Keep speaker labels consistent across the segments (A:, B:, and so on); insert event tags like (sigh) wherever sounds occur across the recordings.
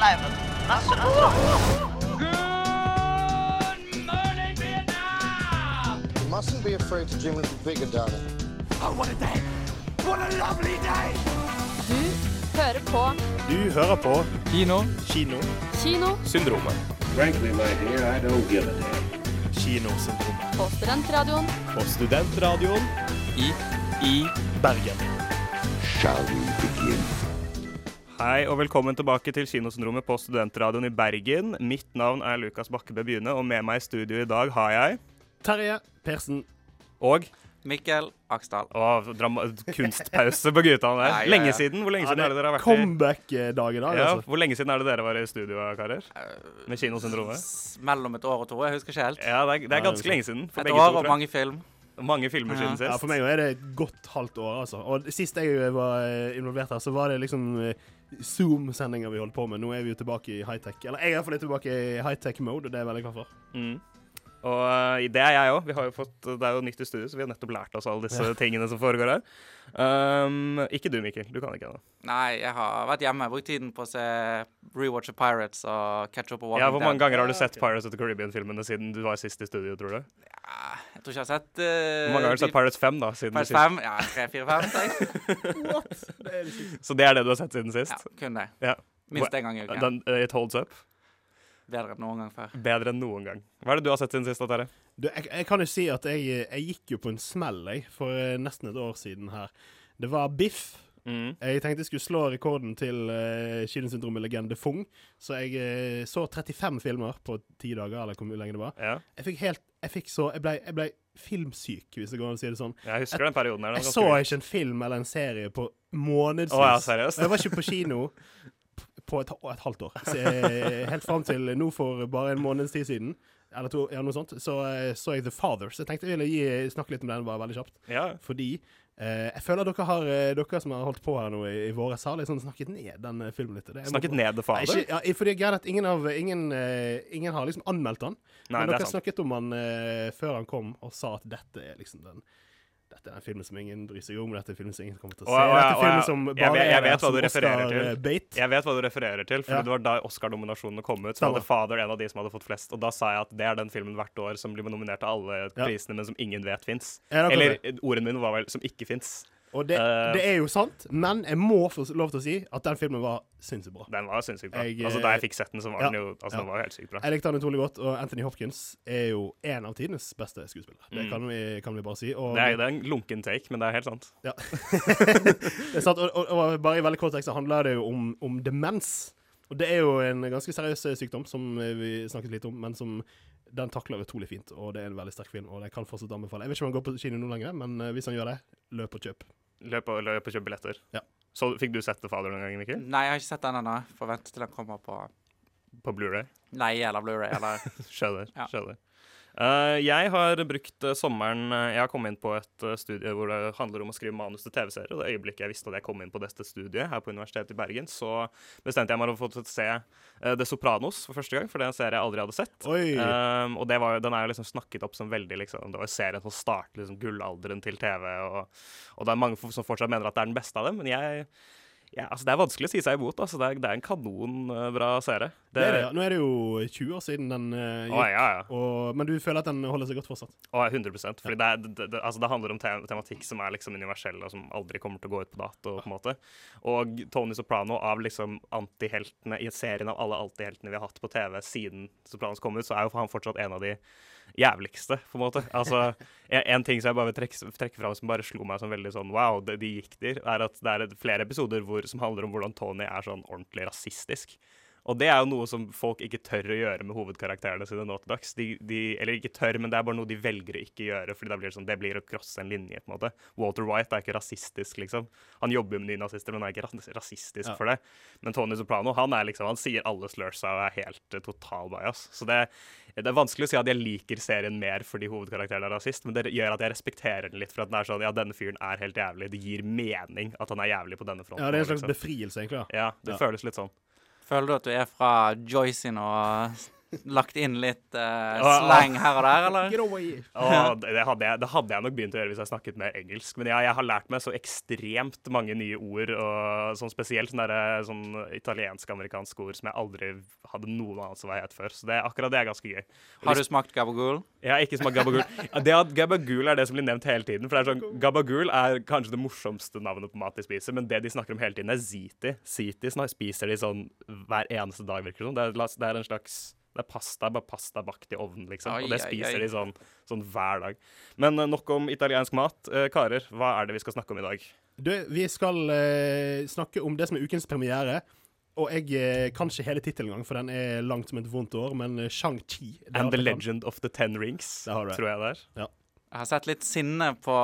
A: sleiven. Nasse, nasse.
B: You mustn't be afraid to dream a little bigger, darling.
C: Du hører på
D: Du hører på
E: Kino.
D: Kino.
E: Kinosyndromet.
F: Frankly, my dear, I don't give a damn.
D: Kinosyndromet.
C: på Studentradioen
D: På Studentradioen
E: I
D: i Bergen.
F: Shall we begin?
D: Hei og velkommen tilbake til Kinosyndromet på Studentradioen i Bergen. Mitt navn er Lukas Bakkebø Byhne, og med meg i studio i dag har jeg
G: Terje Persen.
D: Og
E: Mikkel Aksdal.
D: å, kunstpause på gutta der.
E: Ja, ja, ja.
D: Lenge siden? Hvor lenge siden er det dere har vært i
G: Comeback-dag i dag,
D: ja,
G: altså.
D: Hvor lenge siden er det dere var i studio, karer? Med Kinosyndromet?
E: Mellom et år og to. Jeg husker ikke helt.
D: Ja, det er, det er ganske lenge siden. For
E: Et
D: begge
E: år
D: to,
E: og mange film.
D: Mange filmer siden sist.
G: Ja, for meg er det et godt halvt år, altså. Og sist jeg var eh, involvert her, så var det liksom eh, Zoom-sendinger vi holdt på med. Nå er vi jo tilbake i high-tech. Eller jeg er iallfall tilbake i high-tech-mode, og det er jeg veldig glad for.
D: Mm. Og eh, det er jeg òg. Vi har jo fått, det er jo nytt i studio, så vi har nettopp lært oss alle disse tingene som foregår her. Um, ikke du, Mikkel. Du kan ikke ennå.
E: Nei, jeg har vært hjemme. Brukt tiden på å se Rewatch of Pirates og Catch Up og Walking
D: Ja, Hvor mange ganger har du sett Pirates of the Caribbean-filmene siden du var sist i studio, tror du?
E: Ja, jeg tror ikke jeg har sett uh,
D: Hvor mange ganger har du sett Pirates 5, da? siden
E: Pirates 5? Ja, tre, fire, fem. (laughs) det
D: Så det er det du har sett siden sist?
E: Ja, kun det.
D: Ja.
E: Minst én gang i uken.
D: Den, uh, it holds up?
E: Bedre enn noen gang før.
D: Bedre enn noen gang. Hva er det du har sett siden sist? Terje?
G: Jeg, jeg kan jo si at jeg, jeg gikk jo på en smell, jeg, for eh, nesten et år siden her. Det var Biff.
D: Mm.
G: Jeg tenkte jeg skulle slå rekorden til uh, Kinosyndromet-legende Fung, så jeg uh, så 35 filmer på ti dager, eller hvor lenge det var.
D: Ja.
G: Jeg fikk helt Jeg fikk så Jeg ble, jeg ble filmsyk, hvis det går an å si det sånn.
D: Jeg husker den perioden her. den
G: Jeg så
D: ganske
G: ikke en film eller en serie på månedsvis.
D: Oh, ja, seriøst?
G: Jeg var ikke på kino på et, et halvt år. Jeg, helt fram til nå for bare en måneds tid siden, eller to, ja, noe sånt, så eh, så jeg The Father. Så jeg tenkte jeg ville gi, snakke litt om den bare veldig kjapt.
D: Ja.
G: Fordi eh, jeg føler dere har eh, Dere som har holdt på her nå i, i våres, har liksom snakket ned den eh, filmen litt. Det-
D: Snakket ned The
G: Nei,
D: Father?
G: ikke, ja, for det er greit at ingen, av, ingen, eh, ingen har liksom anmeldt den.
D: Nei,
G: men
D: det
G: dere
D: er sant.
G: snakket om eh, før han kom, og sa at dette er liksom den dette er en film som ingen bryr seg om. Dette er en film som ingen kommer til å se.
D: Og, ja,
G: dette er
D: en film
G: filmen som bare
D: jeg, jeg
G: er
D: vet hva du refererer til.
G: Oscar-bait.
D: Jeg vet hva du refererer til, for
G: Ja.
D: det var da Oscar-nominasjonene kom ut. Så
G: Stemmer.
D: hadde Father en av de som hadde fått flest. Og da sa jeg at det er den filmen hvert år som blir nominert til alle
G: Ja.
D: prisene, men som ingen vet fins.
G: Ja, er
D: Eller ordene mine var vel 'som ikke fins'.
G: Og det,
D: uh,
G: det er jo sant, men jeg må få lov til å si at den filmen var sinnssykt bra.
D: Den var sinnssykt bra.
G: Jeg,
D: altså, da jeg fikk sett den, så var
G: ja,
D: den jo altså,
G: ja.
D: den var helt sykt bra.
G: Jeg likte den utrolig godt, og Anthony Hopkins er jo en av tidenes beste skuespillere. Det
D: Mm.
G: kan vi, kan vi bare si. Og,
D: Det er, det er en lunken take, men det er helt sant.
G: Ja. (laughs) det er sant, og, og, og bare i veldig kort tekst så handler det jo om, om demens. Og det er jo en ganske seriøs eh, sykdom som eh, vi snakket litt om, men som den takler utrolig fint. Og det er en veldig sterk film, og det kan fortsatt anbefale. Jeg vet ikke om han går på kino nå lenger, men eh, hvis han gjør det, løp og kjøp.
D: Løp og, løp og kjøp billetter.
G: Ja.
D: Så fikk du sett The Father noen gang, Mikkel?
E: Nei, jeg har ikke sett den ennå. Får vente til den kommer på
D: På Blu-ray?
E: Nei, eller Blu-ray eller (laughs)
D: Skjønner.
E: Ja.
D: skjønner. Eh, jeg har brukt eh, sommeren eh, Jeg har kommet inn på et studie hvor det handler om å skrive manus til TV-serier. Og det øyeblikket jeg visste at jeg kom inn på dette studiet her på Universitetet i Bergen, så bestemte jeg meg for å se The Sopranos for første gang, for det er en serie jeg aldri hadde sett. Um, og det var, den er jo liksom snakket opp som veldig liksom, Det var serien som startet liksom gullalderen til TV, og, og det er mange som fortsatt mener at det er den beste av dem, men jeg ja, altså Det er vanskelig å si seg imot. Altså det, er, det er en kanonbra serie.
G: det er det, ja. Nå er det jo 20 år siden den eh,
D: Å,
G: gikk.
D: ja, ja.
G: Og, men du føler at den holder seg godt fortsatt?
D: Å, 100 Fordi det, er, altså det handler om te tematikk som er liksom universell, og som aldri kommer til å gå ut på dato. på en måte. Og Tony Soprano, av liksom antiheltene i serien av alle antiheltene vi har hatt på TV siden Sopranos kom ut, så er jo han fortsatt en av de jævligste, på en måte. Altså, en, ting som jeg bare vil trekke, trekke fram som bare slo meg som veldig sånn wow, det, de gikk der, er at det er flere episoder hvor, som handler om hvordan Tony er sånn ordentlig rasistisk. Og det er jo noe som folk ikke tør å gjøre med hovedkarakterene sine nå til dags. De, de, eller ikke tør, men det er bare noe de velger å ikke gjøre, fordi det blir sånn, det blir å krosse en linje, på en måte. Walter White er ikke rasistisk, liksom. Han jobber jo med nynazister, men han er ikke rasistisk
G: Ja.
D: for det. Men Tony Soprano, han er liksom, han sier alle slursa og er helt uh, total bias. Så det, det er vanskelig å si at jeg liker serien mer fordi hovedkarakteren er rasist, men det gjør at jeg respekterer den litt for at den er sånn, ja, denne fyren er helt jævlig. Det gir mening at han er jævlig på denne fronten.
G: Ja, det er en slags
D: liksom.
G: befrielse, egentlig. Ja,
D: Ja, det
G: Ja.
D: føles litt sånn.
E: Føler du at du er fra Joyce sin og lagt inn litt eh,
D: Ah,
E: slang her og der, eller?
G: Get away.
D: Åh, det, hadde jeg, det hadde jeg nok begynt å gjøre hvis jeg snakket mer engelsk. Men ja, jeg har lært meg så ekstremt mange nye ord, og sånn spesielt sånn, derre- sånn italiensk-amerikanske ord som jeg aldri hadde noen anelse hva het før. Så det, akkurat det er ganske gøy. Og
E: Har du smakt gabagool?
D: Jeg har ikke smakt gabagool. (laughs) Det at gabagool er det som blir nevnt hele tiden. For det er sånn, Gabagool er kanskje det morsomste navnet på mat de spiser, men det de snakker om hele tiden, er ziti. Ziti spiser de sånn hver eneste dag, virker det som. Det er, det er en slags det er pasta, bare pasta bakt i ovnen, liksom.
E: Ai,
D: og det spiser
E: ai.
D: de sånn, sånn hver dag. Men eh, nok om italiensk mat. Eh, karer, hva er det vi skal snakke om i dag?
G: Du, vi skal eh, snakke om det som er ukens premiere. Og jeg eh, kan ikke hele tittelen engang, for den er langt som et vondt år. Men eh, Shang-Chi
D: And the. Legend of the Ten Rings, tror jeg det er.
E: Jeg har sett litt sinne på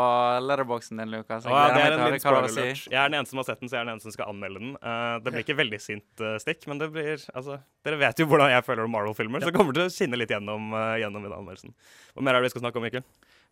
E: letterboxen din, Lukas. Jeg
D: Å, ja, det er en alert.
E: si.
D: Jeg er den eneste som har sett den, så jeg er den eneste som skal anmelde den. Uh, det blir ikke veldig sint uh, stikk, men det blir altså Dere vet jo hvordan jeg føler om Marvel-filmer, så det kommer til å skinne litt gjennom, uh, gjennom den anmeldelsen. Hva mer er det vi skal snakke om, Mikkel?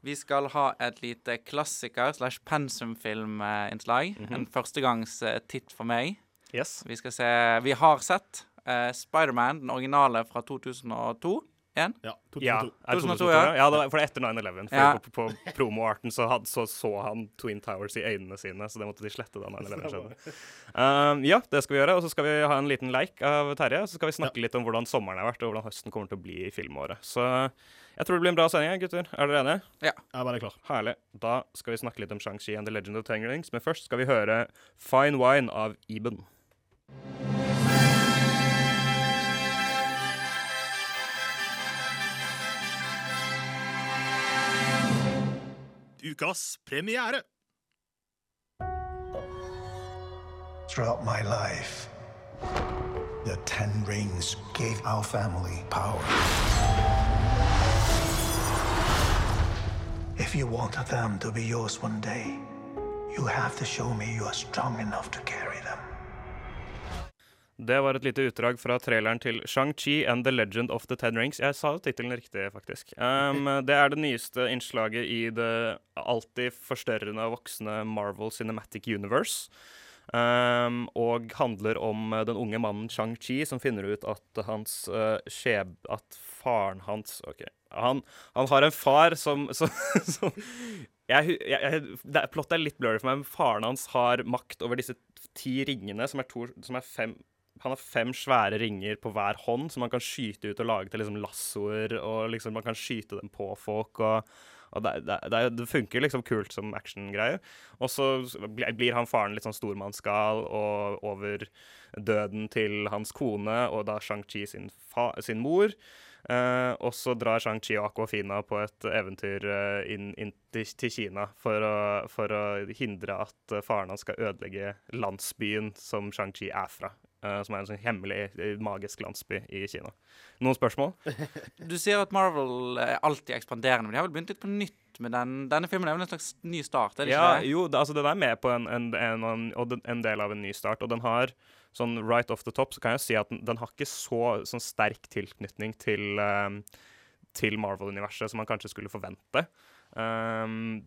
E: Vi skal ha et lite klassiker slash pensumfilminnslag.
D: Mhm.
E: En førstegangstitt for meg.
D: Yes.
E: Vi skal se Vi har sett uh, Spiderman, den originale fra 2002.
G: Ja,
D: Ja,
G: 2002.
D: er det
E: 2002,
D: 2002,
E: ja.
D: ja det var, for det er etter 9-11.
E: Ja.
D: På, på promoarten så, had- så så han Twin Towers i øynene sine, så det måtte de slette da 9-11 skjedde. Um, ja, det skal vi gjøre. Og så skal vi ha en liten leik av Terje. Og så skal vi snakke litt om hvordan sommeren har vært, og hvordan høsten kommer til å bli i filmåret. Så jeg tror det blir en bra sending, gutter. Er dere enige?
G: Jeg er bare klar.
D: Herlig. Da skal vi snakke litt om Shang-Chi and the Legend of Ten men først skal vi høre Fine Wine av Eben.
G: Ukas premiere.
C: Throughout my life, the Ten Rings gave our family power. If you want them to be yours one day, you have to show me you are strong enough to carry them.
D: Det var et lite utdrag fra traileren til Shang-Chi and the Legend of the Ten Rings. Jeg sa tittelen riktig, faktisk. Um, (laughs) det er det nyeste innslaget i det alltid forstørrende og voksende Marvel Cinematic Universe. Um, og handler om uh, den unge mannen Shang-Chi som finner ut at hans uh, skjeb... At faren hans OK. Han, han har en far som, (laughs) som, som jeg, jeg, jeg, det, Plottet er litt blurry for meg, men faren hans har makt over disse ti ringene, som er, to, som er fem han har fem svære ringer på hver hånd som man kan skyte ut og lage til liksom lassoer. Og liksom man kan skyte dem på folk. Og, og det, det, det, funker liksom kult som actiongreie. Og så blir blir han faren litt sånn stormannsgal og over døden til hans kone og da Shang-Chi sin, sin mor. Eh, og så drar Shang-Chi og Aquafina på et eventyr eh, inn, inn til, til Kina for å, for å hindre at eh, faren hans skal ødelegge landsbyen som Shang-Chi er fra. Eh, som er en sånn hemmelig, eh, magisk landsby i Kina. Noen spørsmål? (laughs)
E: Du sier at Marvel er alltid ekspanderende, men de har vel begynt litt på nytt med den. Denne filmen er vel en slags ny start, er det
D: Ja,
E: ikke det?
D: jo, det, altså den er med på en, en, en, en, en del av en ny start. Og den har sånn right off the top så kan jeg si at den, den har ikke så sånn sterk tilknytning til, um, til Marvel-universet som man kanskje skulle forvente. Um,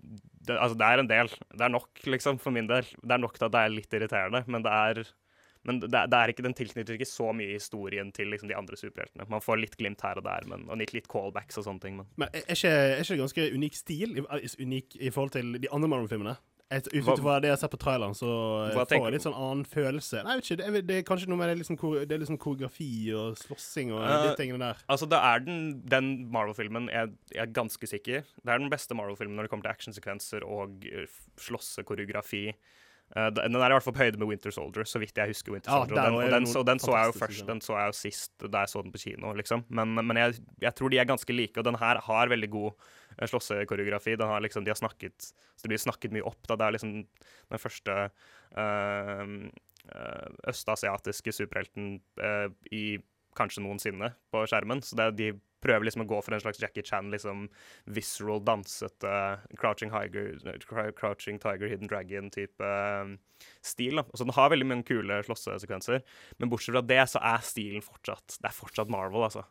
D: det, altså, det er en del. Det er nok, liksom, for min del. Det er nok til at det er litt irriterende, men det er men det, det er ikke, den tilknytter ikke så mye historien til liksom, de andre superheltene. Man får litt glimt her og der, men, og litt, callbacks og sånne ting. Men
G: Men er ikke, er ikke det ganske unik stil unik i forhold til de andre Marvel-filmene? Ut fra det jeg sett på traileren, så eh, får jeg litt sånn annen følelse. Nei, ikke, det er, det er kanskje noe med det, liksom, det er liksom koreografi og slåssing og
D: uh,
G: de tingene der.
D: Altså, det er den, den Marvel-filmen jeg, jeg er ganske sikker Det er den beste Marvel-filmen når det kommer til actionsekvenser og f- slåssekoreografi. Eh, den er i hvert fall på høyde med Winter Soldier, så vidt jeg husker. Winter
G: Ja,
D: Soldier.
G: der
D: Og den, og den, så, den så jeg jo først. Den så jeg jo sist da jeg så den på kino, liksom. Men, men jeg, jeg tror de er ganske like, og den her har veldig god eh, slåssekoreografi. Den har liksom, de har snakket Så det blir snakket mye opp. da Det er liksom den første eh, østasiatiske superhelten uh, i kanskje noensinne på skjermen. Så det, de prøver liksom å gå for en slags Jackie Chan, liksom visceral, dansete Crouching, Tiger, Crouching Tiger, Hidden Dragon-type eh, stil. da. Så den har veldig mange kule slåssesekvenser, men bortsett fra det så er stilen fortsatt Det er fortsatt Marvel, altså.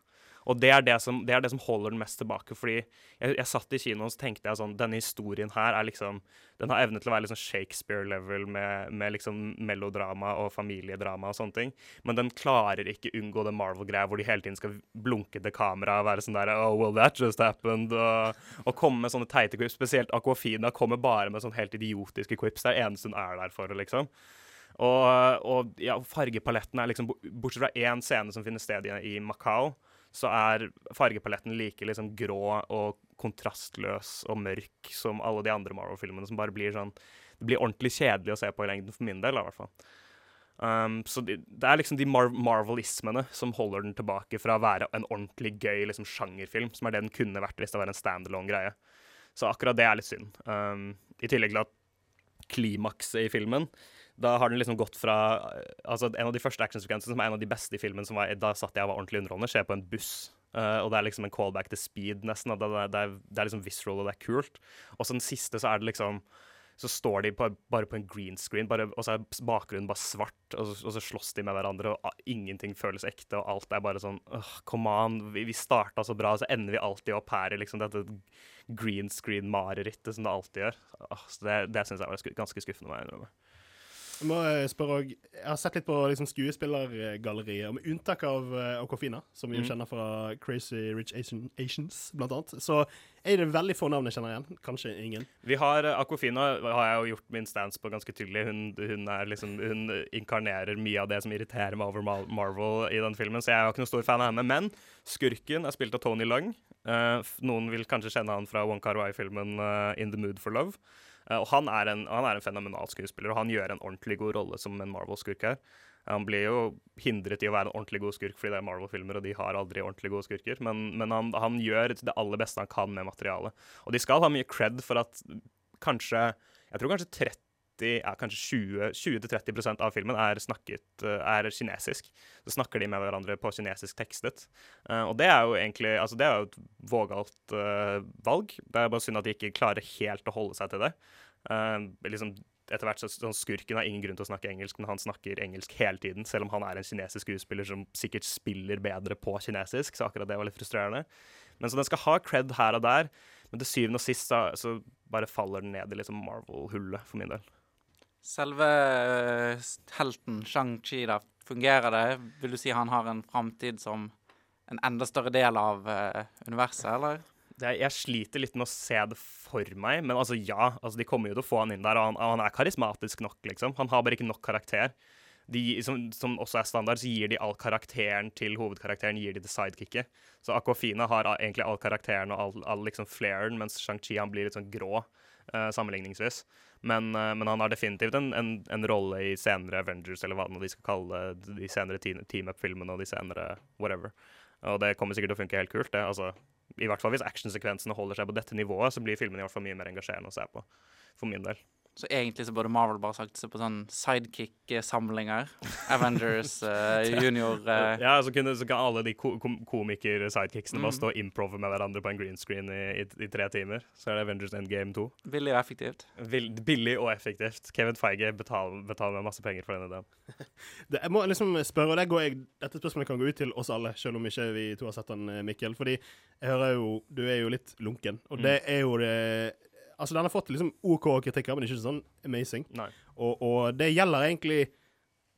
D: Og det er det som, det er det som holder den mest tilbake. Fordi jeg, jeg satt i kinoen så tenkte jeg sånn Denne historien her er liksom Den har evne til å være liksom Shakespeare-level med, med liksom melodrama og familiedrama og sånne ting. Men den klarer ikke unngå det Marvel-greia hvor de hele tiden skal blunke til kamera og være sånn der Oh, well, that just happened. Og, og komme med sånne teite quips. Spesielt Aquafina kommer bare med sånne helt idiotiske quips. Det er eneste hun er der for, liksom. Og, og ja, fargepaletten er liksom Bortsett fra én scene som finner sted i, i Macau, så er fargepaletten like liksom grå og kontrastløs og mørk som alle de andre Marvel-filmene, som bare blir sånn Det blir ordentlig kjedelig å se på i lengden, for min del, i hvert fall. Um, så det, det er liksom de mar marvelismene som holder den tilbake fra å være en ordentlig gøy liksom, sjangerfilm, som er det den kunne vært hvis det var en standalone-greie. Så akkurat det er litt synd. Um, I tillegg til at klimakset i filmen da har den liksom gått fra altså En av de første actionsekvensene som er en av de beste i filmen, som var, da satt jeg og var ordentlig underholdende, skjer på en buss. Uh, og det er liksom en callback til speed, nesten. Det, det, det, er, det, er, liksom visceral, og det er kult. Og så den siste, så er det liksom Så står de på, bare på en green screen, bare, og så er bakgrunnen bare svart, og så, og så, slåss de med hverandre, og ingenting føles ekte, og alt er bare sånn uh, Come on, vi, vi starta så bra, og så ender vi alltid opp her i liksom dette green screen-marerittet som det alltid gjør. Uh, så det det syns jeg var ganske skuffende, må jeg innrømme.
G: Jeg må spørre også, Jeg har sett litt på liksom, skuespillergalleriet, med unntak av uh, Okofina, som vi mm. kjenner fra Crazy Rich Asian, Asians, blant annet, så er det veldig få navn jeg kjenner igjen. Kanskje ingen.
D: Vi har uh, Aquafina har jeg jo gjort min stance på ganske tydelig. Hun, hun, liksom, hun inkarnerer mye av det som irriterer meg over Marvel i den filmen, så jeg er jo ikke noen stor fan av henne. Men skurken er spilt av Tony Lung. Uh, noen vil kanskje kjenne han fra One Car Wai-filmen uh, In the Mood for Love. Uh, og han er, en, han er, en, fenomenal skuespiller, og han gjør en ordentlig god rolle som en Marvel-skurk her. Han blir jo hindret i å være en ordentlig god skurk fordi det er Marvel-filmer, og de har aldri ordentlig gode skurker, men, men han, han, gjør det aller beste han kan med materialet. Og de skal ha mye cred for at kanskje Jeg tror kanskje 30 ja, kanskje 20-30% av filmen er snakket er kinesisk. Så snakker de med hverandre på kinesisk tekstet. Uh, og det er jo egentlig altså Det er jo et vågalt uh, valg. Det er bare synd at de ikke klarer helt å holde seg til det. Uh, liksom etter hvert så, sånn Skurken har ingen grunn til å snakke engelsk, men han snakker engelsk hele tiden, selv om han er en kinesisk skuespiller som sikkert spiller bedre på kinesisk, så akkurat det var litt frustrerende. Men så den skal ha cred her og der, men til syvende og sist så, så bare faller den ned i liksom Marvel-hullet, for min del.
E: Selve helten Shang-Chi, da, fungerer det? Vil du si han har en framtid som en enda større del av uh, universet, eller?
D: Er, jeg sliter litt med å se det for meg, men altså ja. Altså, de kommer jo til å få han inn der, og han, han er karismatisk nok, liksom. Han har bare ikke nok karakter. De, som, som, også er standard, så gir de all karakteren til hovedkarakteren gir de til sidekicket. Så Aquafina har egentlig all karakteren og all, all liksom flairen, mens Shang-Chi blir litt sånn grå uh, sammenligningsvis. Men, uh, men, han har definitivt en, en, en, rolle i senere Avengers, eller hva de skal kalle det, de senere Team Up-filmene og de senere whatever. Og det kommer sikkert til å funke helt kult. det, altså i hvert fall hvis actionsekvensene holder seg på dette nivået, så blir filmen i hvert fall mye mer engasjerende å se på. For min del.
E: Så egentlig så burde Marvel bare sagt seg på sånn sidekick-samlinger. Avengers uh, (laughs) junior uh.
D: Ja, så, kunne, så, kan alle de ko komiker-sidekicksene mm. bare stå og improve med hverandre på en green screen i, i, i, tre timer. Så er det Avengers Endgame 2.
E: Billig og effektivt.
D: Vil, billig og effektivt. Kevin Feige betaler, betaler meg masse penger for denne ideen. (laughs)
G: det, jeg må liksom spørre, og det jeg, Dette spørsmålet kan gå ut til oss alle, selv om ikke vi to har sett den, eh, Mikkel. Fordi jeg hører jo Du er jo litt lunken, og mm. det er jo det Altså, den har fått liksom OK kritikker, men ikke sånn amazing. Og, og, det gjelder egentlig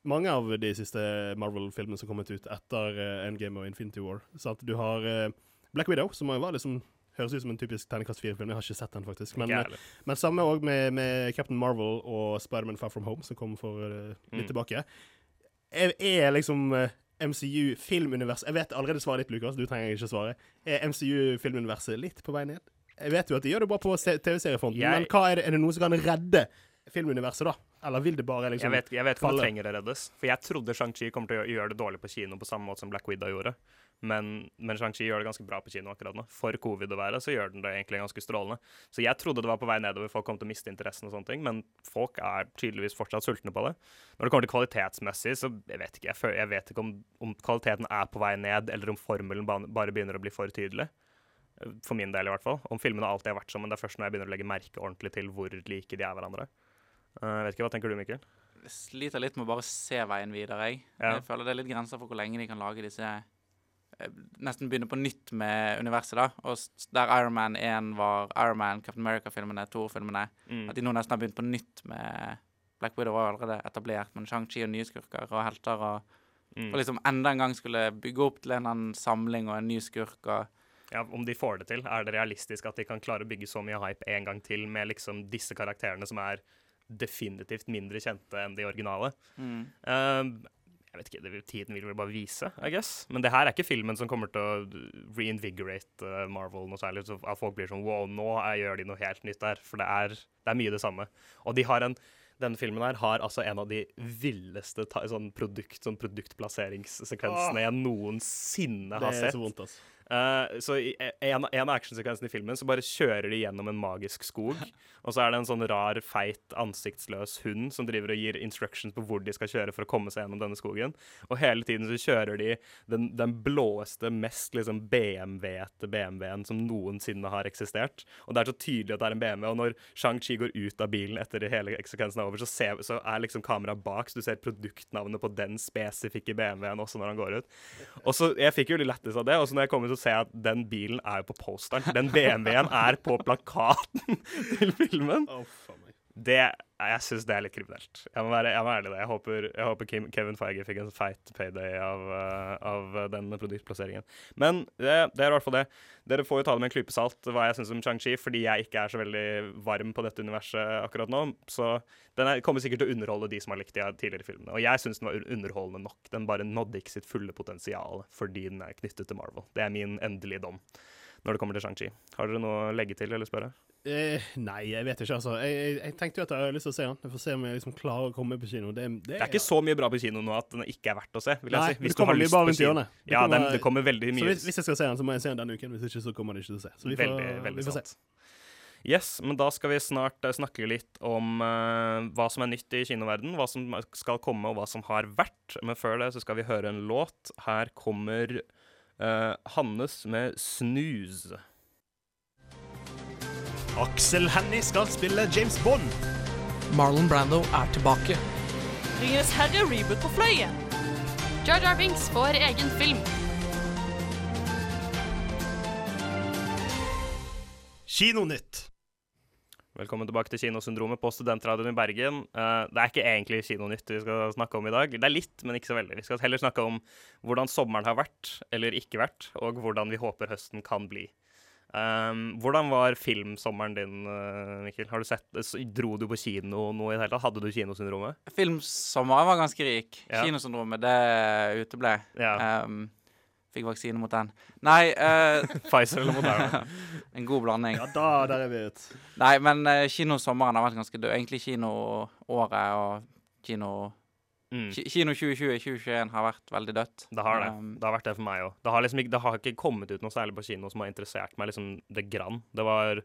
G: mange av de siste Marvel-filmene som har kommet ut etter uh, Endgame og Infinity War. Så at du har uh, Black Widow, som var liksom høres ut som en typisk terningkast 4-film. Jeg har ikke sett den, faktisk. Men, uh, men samme òg med, med, Captain Marvel og Spiderman Far From Home, som kom for litt mm. tilbake. Er, er liksom MCU filmuniverset Jeg vet allerede svaret ditt, Lukas. Du trenger ikke svare. Er MCU filmuniverset litt på vei ned? Jeg vet jo at de gjør det bra på TV-seriefronten, men hva er det, er det noe som kan redde filmuniverset, da? Eller vil det bare liksom
D: Jeg vet, jeg vet ikke om det trenger å reddes. For jeg trodde Shang-Chi kommer til å gjøre det dårlig på kino på samme måte som Black Widow gjorde. Men, men Shang-Chi gjør det ganske bra på kino akkurat nå. For covid å være, så gjør den det egentlig ganske strålende. Så jeg trodde det var på vei nedover, folk kom til å miste interessen og sånne ting, men folk er tydeligvis fortsatt sultne på det. Når det kommer til kvalitetsmessig, så jeg vet ikke. Jeg, jeg vet ikke om, om, kvaliteten er på vei ned, eller om formelen bare begynner å bli for tydelig. For min del, i hvert fall. Om filmene alltid har vært sånn, men det er først når jeg begynner å legge merke ordentlig til hvor like de er hverandre. Uh, vet ikke, Hva tenker du, Mikkel?
E: Jeg sliter litt med å bare se veien videre. Jeg, ja. jeg føler det er litt grenser for hvor lenge de kan lage disse eh, nesten begynne på nytt med universet, da. Og der Iron Man 1 var Iron Man, Captain America-filmene, Thor-filmene.
D: Mm.
E: At de nå nesten har begynt på nytt med Black Widow var allerede etablert, men Shang-Chi og nye skurker og helter og
D: Mm.
E: Og liksom enda en gang skulle bygge opp til en eller annen samling og en ny skurk og
D: Ja, Om de får det til, er det realistisk at de kan klare å bygge så mye hype en gang til med liksom disse karakterene som er definitivt mindre kjente enn de originale?
E: mm.
D: Uh, jeg vet ikke, det, vil- Tiden vil vel bare vise, I guess. Men det her er ikke filmen som kommer til å reinvigorate eh, Marvel noe særlig. Så at folk blir sånn wow, nå gjør de noe helt nytt der. For det er, det er mye det samme. Og de har en denne filmen her har altså en av de villeste sånn produkt, sånn produktplasseringssekvensene jeg noensinne har sett.
G: Det er så vondt, altså.
D: Eh, så i en, en av actionsekvensene i filmen så bare kjører de gjennom en magisk skog. Og så er det en sånn rar, feit, ansiktsløs hund som driver og gir instructions på hvor de skal kjøre for å komme seg gjennom denne skogen. Og hele tiden så kjører de den, den blåeste, mest liksom BMW-ete BMW-en som noensinne har eksistert. Og det er så tydelig at det er en BMW. Og når Shang-Chi går ut av bilen etter hele sekvensen er over, så, ser, så er liksom kameraet bak, så du ser produktnavnet på den spesifikke BMW-en også når han går ut. Og så, Jeg fikk jo litt lættis av det, og så når jeg kom ut, så ser jeg at den bilen er jo på posteren. Den BMW-en er på plakaten (laughs) til filmen.
G: Meg.
D: Det, jeg syns det er litt kriminelt. Jeg må være, jeg må ærlig det. Jeg håper, jeg håper Kevin Feige fikk en feit payday av, eh, av den produktplasseringen. Men det, det er i hvert fall det. Dere får jo ta det med en klype salt hva jeg syns om Chang-Chi, fordi jeg ikke er så veldig varm på dette universet akkurat nå. Så den er, kommer sikkert til å underholde de som har likt de tidligere filmene. Og jeg syns den var underholdende nok. Den bare nådde ikke sitt fulle potensial fordi den er knyttet til Marvel. Det er min endelige dom når det kommer til Shang-Chi. Har dere noe å legge til eller spørre?
G: Eh, nei, jeg vet ikke, altså. Jeg, jeg, jeg tenkte jo at jeg hadde lyst til å se den. Jeg får se om jeg liksom klarer å komme på kino. Det, det,
D: Det er ikke så mye bra på kino nå at den ikke er verdt å se. vil jeg
G: Nei,
D: si. Hvis
G: det kommer
D: lyst
G: bare rundt hjørnet.
D: Ja,
G: kommer-
D: den, det kommer veldig
G: Så
D: mye.
G: hvis, hvis jeg skal se den, så må jeg se den denne uken. Hvis ikke, så kommer den ikke til å se. Så vi får,
D: veldig, veldig
G: vi får se.
D: sant. Yes, men da skal vi snart eh, snakke litt om uh, hva som er nytt i kinoverden, hva som skal komme og hva som har vært. Men før det så skal vi høre en låt. Her kommer uh, Hannes med 'Snooze'.
G: Aksel Hennie skal spille James Bond.
H: Marlon Brando er tilbake.
I: Ringenes herre reboot på fløyen.
J: Jar Jar Binks får egen film.
G: Kinonytt.
D: Velkommen tilbake til Kinosyndromet på Studentradioen i Bergen. Eh, det er ikke egentlig Kinonytt vi skal snakke om i dag. Det er litt, men ikke så veldig. Vi skal heller snakke om hvordan sommeren har vært, eller ikke vært, og hvordan vi håper høsten kan bli. Um, hvordan var filmsommeren din, eh, Mikkel? Har du sett, dro du på kino noe i det hele tatt? Hadde du Kinosyndromet?
E: Filmsommeren var ganske rik.
D: Ja.
E: Kinosyndromet, det uteble.
D: Ja.
E: Um, fikk vaksine mot den. Nei, uh, (laughs)
D: Pfizer eller Moderna? (laughs)
E: en god blanding.
G: Ja, da, der er vi ut.
E: Nei, men uh, kinosommeren har vært ganske død. Egentlig kinoåret og kino
D: Mm.
E: Kino 2020-2021 har vært veldig dødt.
D: Det har det.
E: Um,
D: Det har vært det for meg òg. Det, har liksom det har ikke kommet ut noe særlig på kino som har interessert meg liksom det grann. Det var,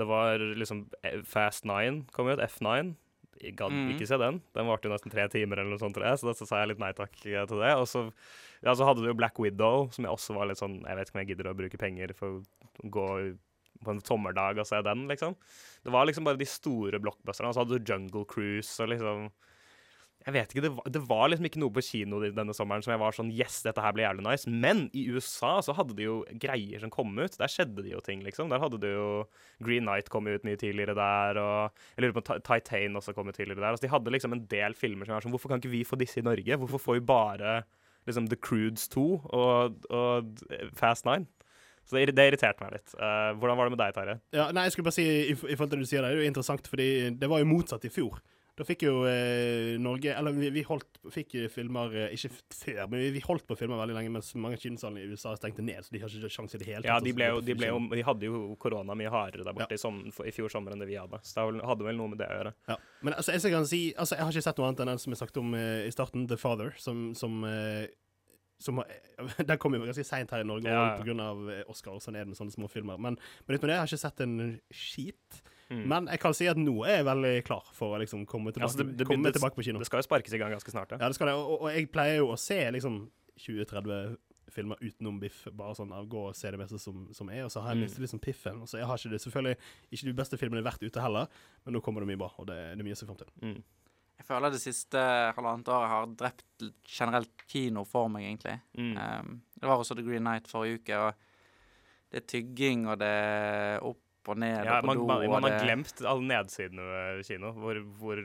D: det var liksom eh, Fast Nine kom ut, F9. Jeg gadd
E: mm.
D: ikke se den. Den varte jo nesten tre timer, eller noe sånt, så da så sa jeg litt nei takk eh, til det. Og så, ja, så hadde du jo Black Widow, som jeg også var litt sånn Jeg vet ikke om jeg gidder å bruke penger for å gå på en sommerdag og se den, liksom. Det var liksom bare de store blockbusterne. Og så hadde du Jungle Cruise og liksom jeg vet ikke, det var, det var liksom ikke noe på kino denne sommeren som jeg var sånn Yes, dette her blir jævlig nice. Men i USA så hadde de jo greier som kom ut. Der skjedde det jo ting, liksom. Der hadde du jo Green Night kom ut mye tidligere der, og jeg lurer på om Titan også kom ut tidligere der. Altså, de hadde liksom en del filmer som var sånn Hvorfor kan ikke vi få disse i Norge? Hvorfor får vi bare liksom The Crudes 2 og, og Fast Nine? Så det, det irriterte meg litt. Uh, hvordan var det med deg, Terje?
G: Ja, nei, jeg skulle bare si i, i forhold til det du sier det er jo interessant, fordi det var jo motsatt i fjor. Da fikk jo eh, Norge Eller vi, vi holdt, fikk filmer eh, Ikke før, men vi, vi holdt på filmer veldig lenge, mens mange kinosaler i USA stengte ned, så de har ikke sjanse i det hele
D: Ja, de, ble jo, de, ble jo, de hadde jo korona mye hardere der borte i, som, i fjor sommer enn det vi hadde. Så det hadde vel noe med det å gjøre.
G: Ja. Men altså, jeg, kan si, altså, jeg har ikke sett noe annet enn den som jeg snakket om eh, i starten, The Father, som, som, eh, som (laughs) Den kom jo ganske seint her i Norge,
D: Ja, ja.
G: av eh, Oscar og sånn er det med sånne små filmer. Men, men utenom det, jeg har ikke sett en skit.
D: Mm.
G: Men jeg kan si at nå er jeg veldig klar for å liksom komme tilbake,
D: Altså, det- det-
G: komme
D: det-
G: tilbake på kino.
D: Det skal jo sparkes i gang ganske snart, ja.
G: Ja, det skal det. Og, og jeg pleier jo å se liksom 20-30 filmer utenom biff. Bare sånn gå og se det meste som, som er. Og så har jeg
D: Mm.
G: mistet liksom piffen. Og så jeg har ikke det selvfølgelig ikke de beste filmene vært ute heller, men nå kommer det mye bra, og det, det er mye å se fram til.
D: Mm.
E: Jeg føler det siste halvannet året har drept generelt kino for meg, egentlig.
D: Mm.
E: Um, det var også The Green Night forrige uke, og det er tygging, og det er opp og ned
D: Ja,
E: og på
D: man,
E: do,
D: man, man har
E: det
D: glemt alle nedsidene ved kino. Hvor, hvor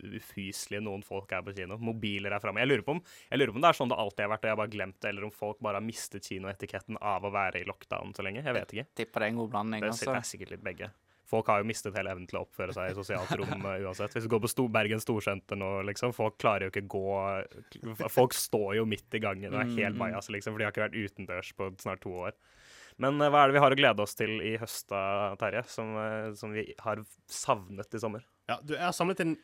D: ufyselige noen folk er på kino. Mobiler er framme. Jeg, lurer på om- jeg lurer på om det er sånn det alltid har vært, og jeg har bare glemt det, eller om folk bare har mistet kinoetiketten av å være i lockdown så lenge. Jeg vet ikke.
E: tipper det er en god blanding.
D: Det
E: altså.
D: det er sikkert litt begge. Folk har jo mistet hele evnen til å oppføre seg i sosialt rom uh, (laughs) uansett. Hvis du går på Sto Bergen Storsenter nå, liksom, folk klarer jo ikke gå Folk står jo midt i gangen og er helt
E: Mm.
D: bajas, liksom, for de har ikke vært utendørs på snart to år. Men uh, hva er det vi har å glede oss til i høst da, Terje, som, uh, som vi har savnet i sommer?
G: Ja, du, jeg har samlet en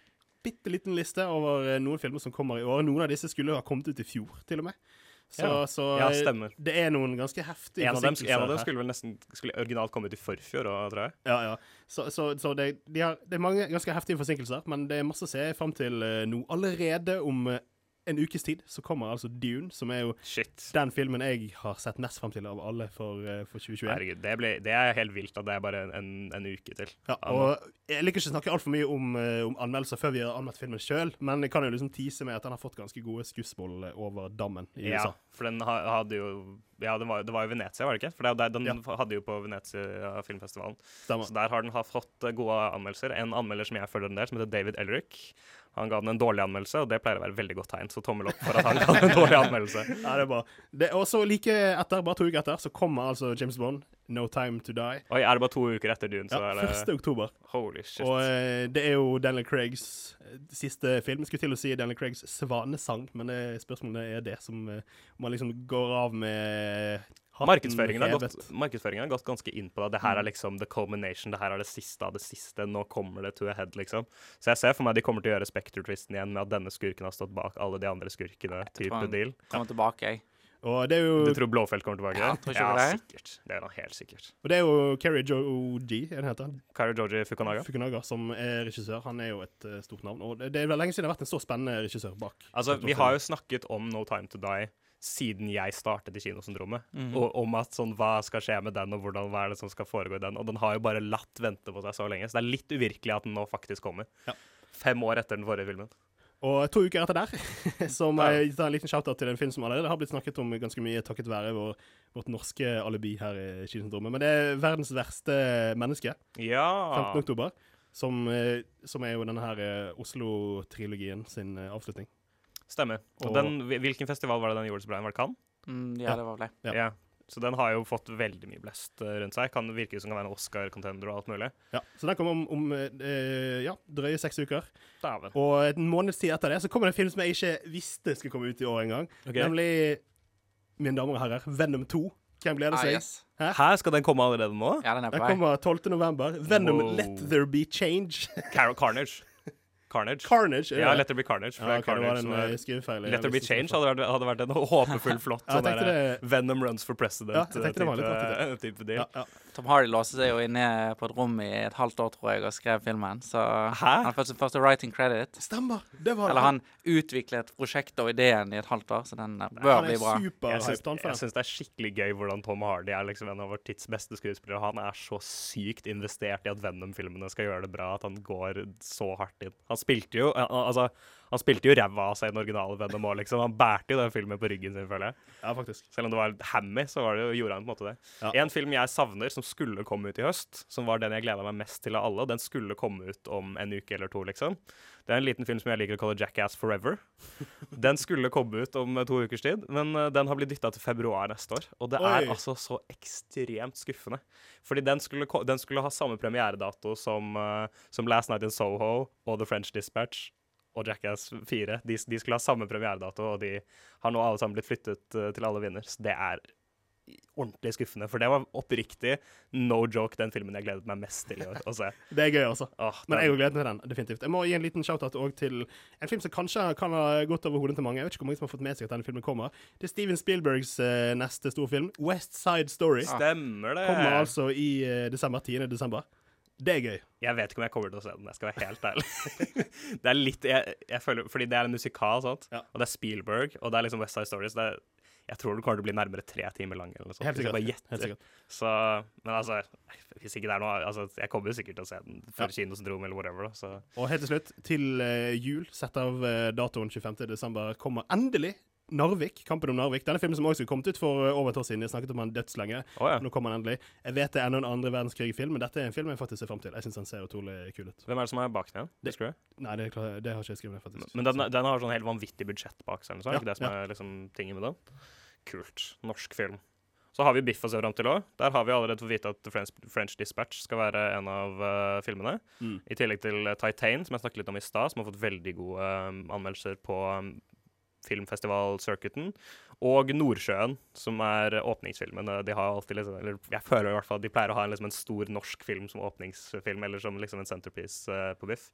G: bitte liten liste over eh, noen filmer som kommer i år. Noen av disse skulle ha kommet ut i fjor, til og med. Så,
D: Ja.
G: så
D: Ja,
G: eh, det er noen ganske heftige
D: En av dem, en av dem skulle vel nesten skulle originalt komme ut i forfjor òg, tror jeg.
G: Ja, ja. Så, så, så det, de har, det er mange ganske heftige forsinkelser, men det er masse å se fram til nå. Allerede om eh, en ukes tid så kommer altså Dune, som er jo
D: Shit.
G: den filmen jeg har sett mest fram til av alle for, eh, for 2021.
D: Herregud, det, ble, det er helt vilt at det er bare en, en uke til.
G: Ja, og jeg liker ikke å snakke altfor mye om, eh, om anmeldelser før vi har anmeldt filmen sjøl, men jeg kan jo liksom tease med at den har fått ganske gode skussmål eh, over dammen i
D: Ja,
G: USA.
D: for den hadde jo Ja, det var, det var jo Venezia, var det ikke? For er der- den hadde jo på Venezia filmfestivalen.
G: Stemmer.
D: Så der har den har fått gode anmeldelser. En anmelder som jeg følger en del, som heter David Elric. Han ga den en dårlig anmeldelse, og det pleier å være et veldig godt tegn. Så tommel opp for at han ga den en (laughs) dårlig anmeldelse.
G: Ja, det er bra. Det, og så like etter, bare to uker etter, så kommer altså James Bond, No Time To Die.
D: Oi, er det bare to uker etter Dune, så
G: Ja,
D: er det
G: 1. oktober.
D: Holy shit.
G: Og eh, det er jo Daniel Craigs eh, siste film. Jeg skulle til å si Daniel Craigs svanesang, men det, spørsmålet er det som eh, man liksom går av med
D: Markedsføringen har, gått, markedsføringen har gått ganske inn på det. Det her
G: Mm.
D: er liksom the culmination. Det her er det siste av det siste. Nå kommer det to a head, liksom. Så jeg ser for meg de kommer til å gjøre Spectre-twisten igjen med at denne skurken har stått bak alle de andre skurkene. type
E: han
D: deal.
E: kommer tilbake, jeg.
G: Og det er jo
D: Du tror Blåfelt kommer tilbake?
E: Ja, tror ikke
D: ja,
E: det.
D: sikkert. Det er da helt sikkert.
G: Og det er jo Kerry Joji, er det heter?
D: Keri Joji Fukunaga.
G: Fukunaga, som er regissør. Han er jo et eh, stort navn. Og det, det er vel lenge siden det har vært en så spennende regissør bak.
D: Altså, vi har jo snakket om No Time To Die siden jeg startet i Kinosyndromet.
G: Mhm.
D: Og om at sånn, hva skal skje med den, og hvordan, hva er det som skal foregå i den. Og den har jo bare latt vente på seg så lenge. Så det er litt uvirkelig at den nå faktisk kommer. Fem år etter den forrige filmen.
G: Og to uker etter der, (laughs) så må jeg ta en liten shout-out til en film som allerede har blitt snakket om ganske mye takket være vår, vårt norske alibi her i Kinosyndromet. Men det er 'Verdens verste menneske',
D: Ja.
G: 15. oktober. Som, eh, som er jo denne her eh, Oslo-trilogien sin eh, avslutning.
D: Stemmer. Og,
G: Og-
D: den, hvilken festival var det den gjorde så bra? Var det Cannes?
E: Mm, ja, det var vel det.
D: Ja. Så den har jo fått veldig mye blest eh, rundt seg. Kan virke som kan være en Oscar-contender og alt mulig.
G: Ja, Så den kommer om, om eh, ja, drøye seks uker.
D: Daven.
G: Og en måneds tid etter det så kommer det en film som jeg ikke visste skulle komme ut i år engang.
D: Okay.
G: Nemlig, mine damer og herrer, Venom 2. Hvem gleder
E: Ah,
G: seg?
E: yes.
G: Hæ?
D: Her skal den komme allerede nå?
E: Ja, den er på vei.
G: Den kommer 12. november. Venom
D: Wow.
G: Let There Be Change.
D: Carol Carnage. Carnage.
G: Carnage, er
D: Ja? Let there be carnage. for
G: Ja,
D: det
G: Carnage det var en eh, skrivefeil.
D: Let there be change hadde vært, hadde vært en håpefull, (laughs) flott
G: Ja,
D: sånn
G: det-
D: Venom runs for
G: Ja, jeg tenkte det var litt
D: deal.
G: Ja, ja.
E: Tom Hardy låste seg jo inne på et rom i et halvt år, tror jeg, og skrev filmen. Så han har fått sin første writing credit.
G: Stemmer. Det var
E: Eller han utviklet prosjektet og ideen i et halvt år, så den eh, bør bli bra.
G: super
D: Jeg
G: han
D: syns det er skikkelig gøy hvordan Tom Hardy er liksom en av vår tids beste skuespillere. Han er så sykt investert i at Venom-filmene skal gjøre det bra, at han går så hardt inn. Han spilte jo altså, han spilte jo ræva av seg i den originale Venom òg, liksom. Han bærte jo den filmen på ryggen sin, føler jeg.
G: Ja, faktisk.
D: Selv om det var hammy, så var det, jo- gjorde han på en måte det.
G: Ja.
D: En film jeg savner, som skulle komme ut i høst, som var den jeg gleda meg mest til av alle, den skulle komme ut om en uke eller to, liksom. Det er en liten film som jeg liker å kalle Jackass Forever. (laughs) Den skulle komme ut om eh, to ukers tid, men eh, den har blitt dytta til februar neste år. Og det er
G: Oi.
D: altså så ekstremt skuffende. Fordi den skulle, den skulle ha samme premieredato som, eh, som Last Night in Soho og The French Dispatch og Jackass 4. De, de skulle ha samme premieredato, og de har nå alle sammen blitt flyttet eh, til alle vinner. Så det er ordentlig skuffende, for det var oppriktig, no joke, den filmen jeg gledet meg mest til i år å se. (laughs)
G: Det er gøy, altså.
D: Åh,
G: Men jeg òg gleder meg til den, definitivt. Jeg må gi en liten shout-out til en film som kanskje kan ha gått over hodet til mange. Jeg vet ikke hvor mange som har fått med seg at denne filmen kommer. Det er Steven Spielbergs uh, neste storfilm, West Side Story.
D: Stemmer det.
G: Kommer altså i uh, desember. 10. desember. Det er gøy.
D: Jeg vet ikke om jeg kommer til å se den, jeg skal være helt ærlig. (laughs) det er litt jeg, jeg føler, Fordi det er en musikal, sant? og det er Spielberg, og det er liksom West Side det er, Jeg tror den kommer til å bli nærmere tre timer lang. eller noe sånt.
G: Helt
D: jeg
G: sikkert.
D: bare.
G: Helt sikkert.
D: Så, men altså, hvis ikke det er noe altså, Jeg kommer jo sikkert til å se den før
G: Ja.
D: Kinosyndrom eller whatever. da, så
G: Og helt til slutt, til eh, jul, sett av eh, datoen 25. desember, kommer endelig Narvik, Kampen om Narvik. Denne filmen som også kom ut for eh, over et år siden. Jeg snakket om den dødslenge.
D: Oh, ja.
G: Nå kommer den endelig. Jeg vet det er enda en andre verdenskrig-film, men dette er en film jeg faktisk ser fram til. Jeg syns den ser utrolig kul ut.
D: Hvem er det som er bak den?
G: Det-? Nei, det, klart- det har ikke jeg skrevet ned, faktisk.
D: Men den, den har sånn helt vanvittig budsjett bak seg, eller noe sånt,
G: Ja,
D: det som
G: ja.
D: er liksom tingen med den? Kult. Norsk film. Så har vi Biff å se fram til òg. Der har vi allerede fått vite at French, French Dispatch skal være en av uh, filmene.
G: Mm.
D: I tillegg til eh, Titan, som jeg snakket litt om i stad, som har fått veldig gode um, anmeldelser på um, filmfestival-circuiten. Og Nordsjøen, som er åpningsfilmen. Eh, De har alltid liksom, eller jeg føler i hvert fall at de pleier å ha en, liksom, en stor norsk film som åpningsfilm, eller som liksom en centerpiece uh, på Biff.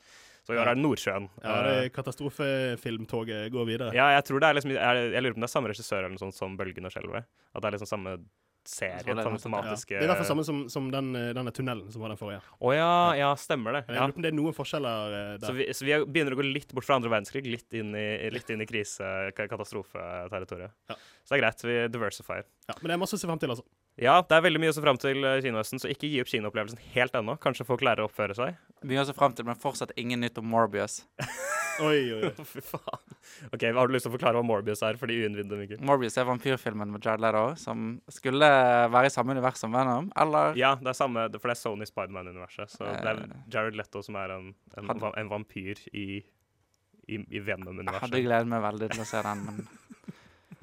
D: Så i år er det Nordsjøen.
G: Ja,
D: Eh,
G: det katastrofefilmtoget går videre.
D: ja, jeg tror det er liksom jeg, jeg lurer på om det er samme regissør eller noe sånt som Bølgen og skjelvet. At det er liksom samme serie,
E: er
D: samme
E: noe ja.
G: Det er derfor samme som, som den, eh, denne tunnelen som var den forrige.
D: Å ja, ja, stemmer det. Ja.
G: det er noen forskjeller der.
D: Så vi, så vi er- begynner å gå litt bort fra andre verdenskrig, litt inn i, litt inn i krise-katastrofeterritoriet.
G: Ja.
D: Så det er greit, vi diversifier.
G: Ja, men det er masse å se frem til, altså.
D: Ja, det er veldig mye å se fram til eh, kinohøsten, så ikke gi opp kinoopplevelsen helt ennå. Kanskje folk lærer å oppføre seg.
E: Mye å se fram til, men fortsatt ingen nytt om Morbius. (laughs)
G: Oi, oi, oi. (laughs)
D: Fy faen. OK, har du lyst til å forklare hva Morbius er for de uinnvidde, Mikkel?
E: Morbius er vampyrfilmen med Jared Leto, som skulle være i samme univers som Venom, eller
D: Ja, det er samme, for det er Sony Spiderman-universet. Så det er
E: Eh.
D: Jared Leto som er en, en,
E: Hadde-
D: en vampyr i, i, i
E: Jeg
D: Venom-universet.
E: hadde gledet meg veldig til å se den, men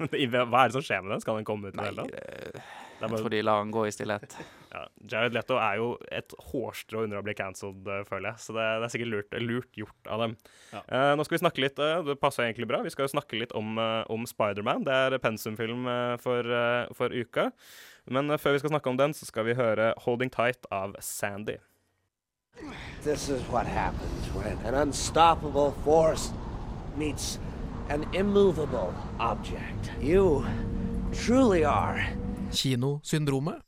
E: (laughs)
D: Hva er det som skjer med den? Skal den komme ut i det hele tatt? er
E: jeg tror de lar den gå i stillhet.
D: Ja, Jared Leto er jo et hårstrå under å bli cancelled, eh, føler jeg. Så det, det er sikkert lurt, lurt gjort av dem.
G: Ja.
D: Uh, nå skal vi snakke litt uh, Det passer egentlig bra. Vi skal jo snakke litt om, uh, om Spiderman. Det er pensumfilm for, for uka. Men før vi skal snakke om den, så skal vi høre 'Holding Tight' av Sandy.
K: This is what happens when an unstoppable force meets an immovable object. You truly are
H: Kinosyndromet.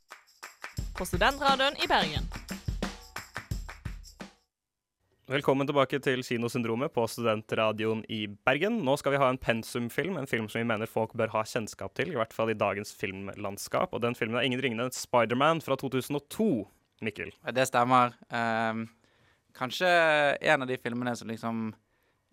I: På Studentradioen i Bergen.
D: Velkommen tilbake til Kinosyndromet på Studentradioen i Bergen. Nå skal vi ha en pensumfilm, en film som vi mener folk bør ha kjennskap til, i hvert fall i dagens filmlandskap. Og den filmen er ingen ringende enn Spiderman fra 2002. Mikkel.
E: Det stemmer. Um, kanskje en av de filmene som liksom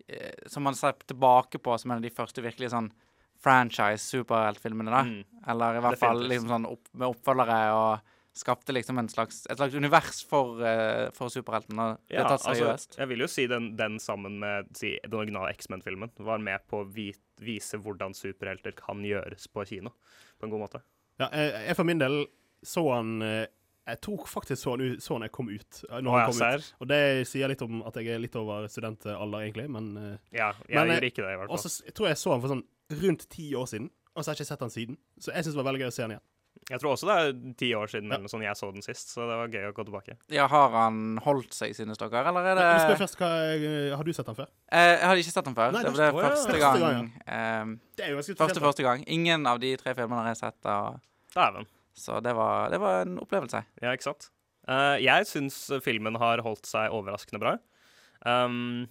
E: eh, Som man ser tilbake på som en av de første virkelig sånn franchise-superheltfilmene, da.
D: Mm.
E: Eller i hvert fall liksom sånn opp, med oppfølgere og skapte liksom en slags, et slags univers for, uh, for superheltene. Ja, det tatt seriøst.
D: jeg vil jo si den, den sammen med si, den originale X-Men-filmen var med på å vi, vise hvordan superhelter kan gjøres på kino på en god måte.
G: Ja, jeg, jeg for min del så han eh, Jeg tok faktisk så han, så han jeg kom ut. eh, Når han kom ut. Og det sier litt om at jeg er litt over studentalder, egentlig, men
D: Ja, jeg
G: Men,
D: gjør ikke det, i hvert fall.
G: Og så tror jeg jeg så han for sånn rundt ti år siden, og så har jeg ikke sett han siden. Så jeg syns det var veldig gøy å se han igjen.
D: Jeg tror også det er ti år siden
G: Ja.
D: eller noe jeg så den sist, så det var gøy å gå tilbake.
E: Ja, har han holdt seg, synes dere, eller er det
G: Men spør først, hva, eh, Har du sett den før?
E: Eh, Jeg hadde ikke sett den før.
G: Nei,
E: det
G: det
E: var
G: er-
E: det
G: ja.
E: første
G: Første
E: gang.
G: gang,
E: ehm,
G: Det er jo ganske
E: første, første gang. Ingen av de tre filmene har jeg sett, og,
D: Dæven.
E: så det var, det var en opplevelse.
D: Ja, ikke sant? Uh, jeg syns filmen har holdt seg overraskende bra. Um,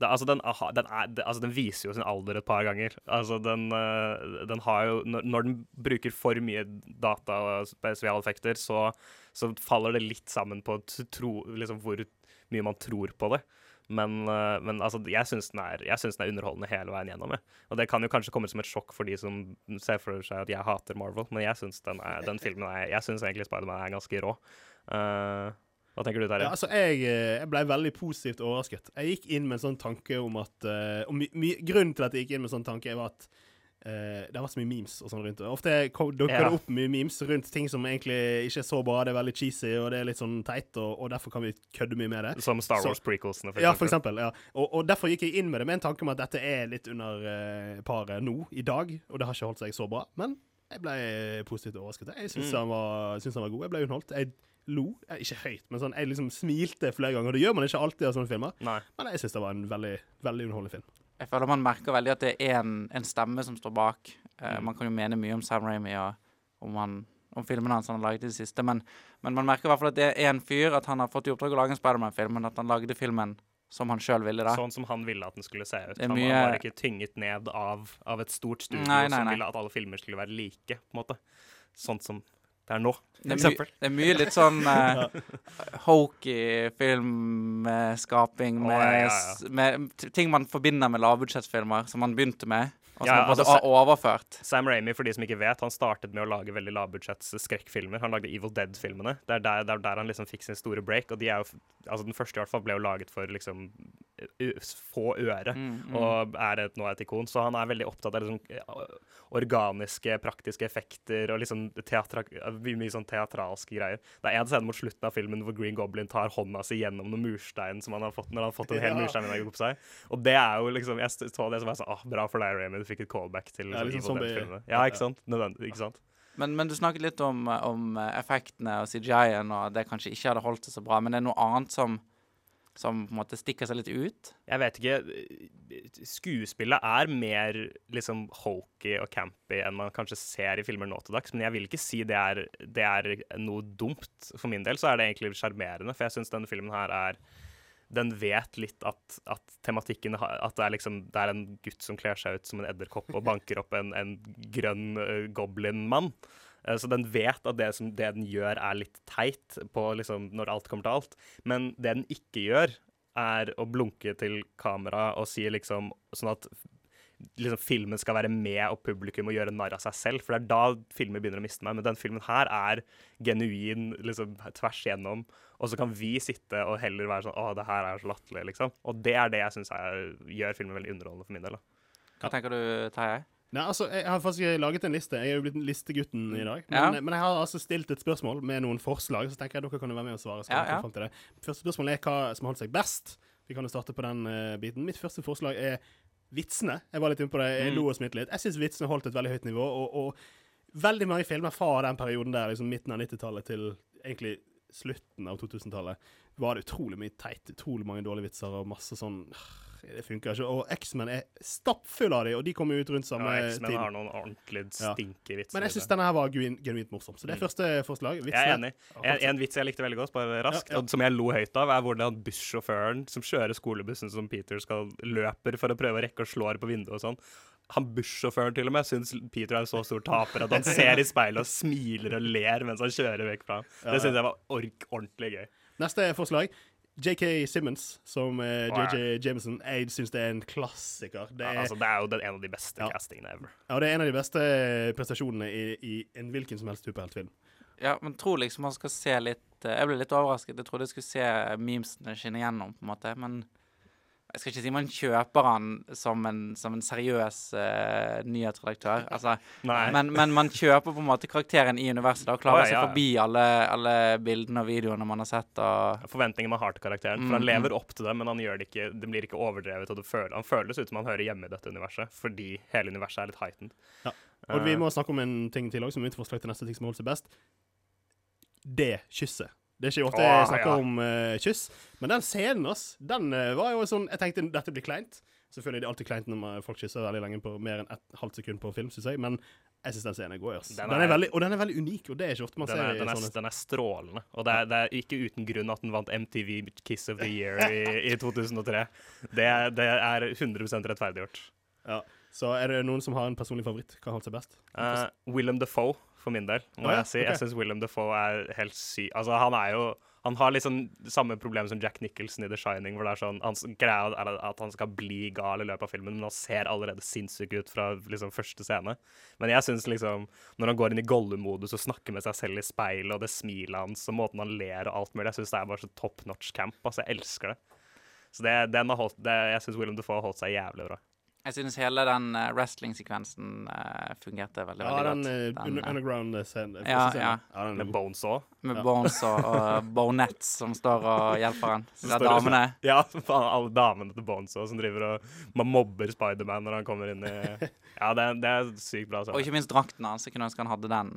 D: det, altså, den, den, er, det, altså, den viser jo sin alder et par ganger. Altså, den, eh, den har jo når, når den bruker for mye data og spesialeffekter, så, så faller det litt sammen på tro, liksom, hvor mye man tror på det. Men, eh, men altså, jeg syns den, den er underholdende hele veien gjennom. Jeg. Og det kan jo kanskje komme som et sjokk for de som ser for seg at jeg hater Marvel, men jeg syns den, er- den filmen jeg synes egentlig Spiderman er ganske rå. Eh, hva tenker du, Terje?
G: Ja, altså, jeg, eh, jeg ble veldig positivt overrasket. Jeg gikk inn med en sånn tanke om at eh, og my, my, Grunnen til at jeg gikk inn med en sånn tanke, var at uh, det har vært så mye memes og sånn rundt det. Ofte dukker
D: Ja.
G: det opp mye memes rundt ting som egentlig ikke er så bra. Det er veldig cheesy, og det er litt sånn teit, og, og derfor kan vi kødde mye med det.
D: Som Star Wars prequelsene, for
G: Ja, for
D: eksempel.
G: eksempel. Ja. Og, og derfor gikk jeg inn med det med en tanke om at dette er litt under uh, paret nå, i dag, og det har ikke holdt seg så bra. Men jeg ble positivt overrasket. Jeg syns
D: Mm.
G: han, han var god. Jeg ble underholdt. Jeg lo, ikke høyt, men sånn, jeg liksom smilte flere ganger. Det gjør man ikke alltid av sånne filmer,
D: Nei.
G: men jeg syns det var en veldig, veldig underholdende film.
E: Jeg føler man merker veldig at det er en, en stemme som står bak. Eh,
D: Mm.
E: Man kan jo mene mye om Sam Raimi og om, han, om filmene hans han har laget i det siste, men, men man merker i hvert fall at det er en fyr, at han har fått i oppdrag å lage en Spiderman-film, men at han lagde filmen som han sjøl ville, da.
D: Sånn som han ville at den skulle se ut. Han,
E: mye-
D: han var ikke tynget ned av, av et stort studio
E: Nei, nei,
D: som ville at alle filmer skulle være like, på en måte. Sånn som det er nå,
E: Det er, my, det er mye litt sånn uh, (laughs) hokey filmskaping med,
D: oh, ja, ja,
E: ja. med ting man forbinder med lavbudsjettfilmer, som man begynte med,
D: Ja,
E: måte
D: altså,
E: overført.
D: Sam Raimi, for de som ikke vet, han startet med å lage veldig lavbudsjetts skrekkfilmer. Han lagde Evil Dead-filmene. Det er det er der han liksom fikk sin store break. Og de er jo, altså den første i hvert fall ble jo laget for liksom få øre,
E: Mm, mm.
D: og er et, nå et ikon. Så han er veldig opptatt av liksom, eh, organiske, praktiske effekter og liksom teatra, mye, mye sånn teatralske greier. Det er en scene mot slutten av filmen hvor Green Goblin tar hånda si gjennom noen murstein som han har fått når han har fått en hel
G: Ja.
D: murstein. Og det er jo liksom Jeg så det som var så ah, Bra for deg, Raimi. Fikk et callback til
G: Ja,
D: liksom,
G: liksom
D: Evil Dead-filmene. Ja, ikke sant? Nødvendig, ikke sant?
E: Men, men du snakket litt om, eh, om eh, effektene og CGI-en, og det kanskje ikke hadde holdt seg så bra. Men det er noe annet som, som på en måte stikker seg litt ut?
D: Jeg vet ikke. Skuespillet er mer liksom hokey og campy enn man kanskje ser i filmer nå til dags, men jeg vil ikke si det er, det er noe dumt. For min del så er det egentlig sjarmerende, for jeg syns denne filmen her er den vet litt at, at tematikken At det er liksom Det er en gutt som kler seg ut som en edderkopp og banker opp en, en grønn uh, goblin-mann. Uh, Så den vet at det, som, det den gjør, er litt teit på liksom, når alt kommer til alt. Men det den ikke gjør, er å blunke til kamera og si liksom Sånn at liksom, filmen skal være med og publikum og gjøre narr av seg selv. For det er da filmer begynner å miste meg. Men den filmen her er genuin liksom tvers igjennom. Og så kan vi sitte og heller være sånn Å, det her er så latterlig, liksom. Og det er det jeg syns gjør filmen veldig underholdende for min del. da.
E: Hva tenker du, Terje?
G: Nei, altså, Jeg har faktisk laget en liste. Jeg er jo blitt listegutten i dag. Men,
E: Ja.
G: men jeg har altså stilt et spørsmål med noen forslag, så tenker jeg dere kan jo være med og svare.
E: Ja, ja.
G: frem til det. Første spørsmål er hva som har holdt seg best. Vi kan jo starte på den uh, biten. Mitt første forslag er vitsene. Jeg var litt inne på det. Jeg
E: Mm.
G: lo og smilte litt. Jeg syns vitsene holdt et veldig høyt nivå. Og, og veldig mange filmer fra den perioden der, liksom midten av 90-tallet til egentlig slutten av 2000-tallet, var det utrolig mye teit. Utrolig mange dårlige vitser og masse sånn Det funker ikke. Og X-Men er stappfull av dem, og de kommer ut rundt samme
D: Ja, X-Men har noen ordentlig
G: Ja.
D: stinky vitser.
G: Men jeg syns denne her var genuint, morsom. Så det er
D: Mm.
G: første forslag. Vitsene.
D: Jeg er enig. En, en vits jeg likte veldig godt, bare raskt,
G: Ja, ja.
D: og som jeg lo høyt av, er hvordan bussjåføren som kjører skolebussen som Peter skal løper for å prøve å rekke å slå på vinduet og sånn. Han bussjåføren til og med syns Peter er en så stor taper at han (laughs) ser i speilet og smiler og ler mens han kjører vekk fra ham. Det syns jeg var ordentlig gøy.
G: Neste forslag. JK Simmons som eh. JJ Jameson. Jeg syns det er en klassiker. Det
D: Ja,
G: er,
D: altså, det er jo den, en av de beste
G: Ja.
D: castingene ever.
G: ja, det er en av de beste prestasjonene i, i en hvilken som helst superheltfilm.
E: Ja, men tror liksom man skal se litt eh, Jeg ble litt overrasket. Jeg trodde jeg skulle se memesene skinne gjennom, på en måte. Men jeg skal ikke si man kjøper han som en, som en seriøs uh, nyhetsredaktør. (laughs) Altså, men, men man kjøper på en måte karakteren i universet da, og klarer
D: oh, ja,
E: seg forbi alle, alle bildene og videoene man har sett. Og,
D: Forventningene man har til karakteren. For han
E: Mm,
D: lever opp til det, men han gjør det ikke, det blir ikke overdrevet. Og det føler, han føles ut som han hører hjemme i dette universet, fordi hele universet er litt heightened.
G: Ja. Og vi
D: Eh,
G: må snakke om en ting til òg, som er mitt forslag til neste ting som holder seg best. Det kysset. Det er ikke ofte jeg snakker om uh, kyss, men den scenen, ass, den uh, var jo sånn Jeg tenkte dette blir kleint. Selvfølgelig er det alltid kleint når man- folk kysser veldig lenge på mer enn et halvt sekund på film, syns jeg, men jeg syns den scenen er god. ass.
D: Den
G: Den er
D: er-
G: veldig, og den er veldig unik, og det er ikke ofte man
D: Den
G: ser
D: er,
G: i
D: den, er, den er strålende. Og det er, det er ikke uten grunn at den vant MTV Kiss of the Year i, i (laughs) 2003. Det, er- det er 100 rettferdiggjort.
G: Ja. Så er det noen som har en personlig favoritt? Hva holdt seg best?
D: Uh, Willem Defoe, for min del, må jeg si.
G: Okay.
D: Jeg syns William Defoe er helt syk. Altså, han er jo Han har liksom samme problem som Jack Nicholson i The Shining, hvor det er sånn Hans greie er at han skal bli gal i løpet av filmen, men han ser allerede sinnssyk ut fra liksom første scene. Men jeg syns liksom Når han går inn i Gollum-modus og snakker med seg selv i speilet, og det smilet hans og måten han ler og alt mulig, jeg syns det er bare så top notch camp. Altså, jeg elsker det. Så det, den har holdt, det, jeg syns William Defoe har holdt seg jævlig bra.
E: Jeg synes hele den uh, wrestling-sekvensen eh, fungerte veldig,
G: Ja,
E: veldig
G: den,
E: godt.
G: eh,
E: Den, eh,
G: underground-scenen.
E: Ja, ja.
G: ja den
D: Med. Bonesaw.
E: med
G: ja.
E: Bones og, Bonettes som står og hjelper han. (laughs) Så det er damene. (laughs)
D: Ja, faen, alle damene til Bonesaw som driver og man mobber Spiderman når han kommer inn i (laughs) Ja, det, det er sykt bra.
E: Og ikke minst drakten hans. Jeg kunne ønske han hadde den.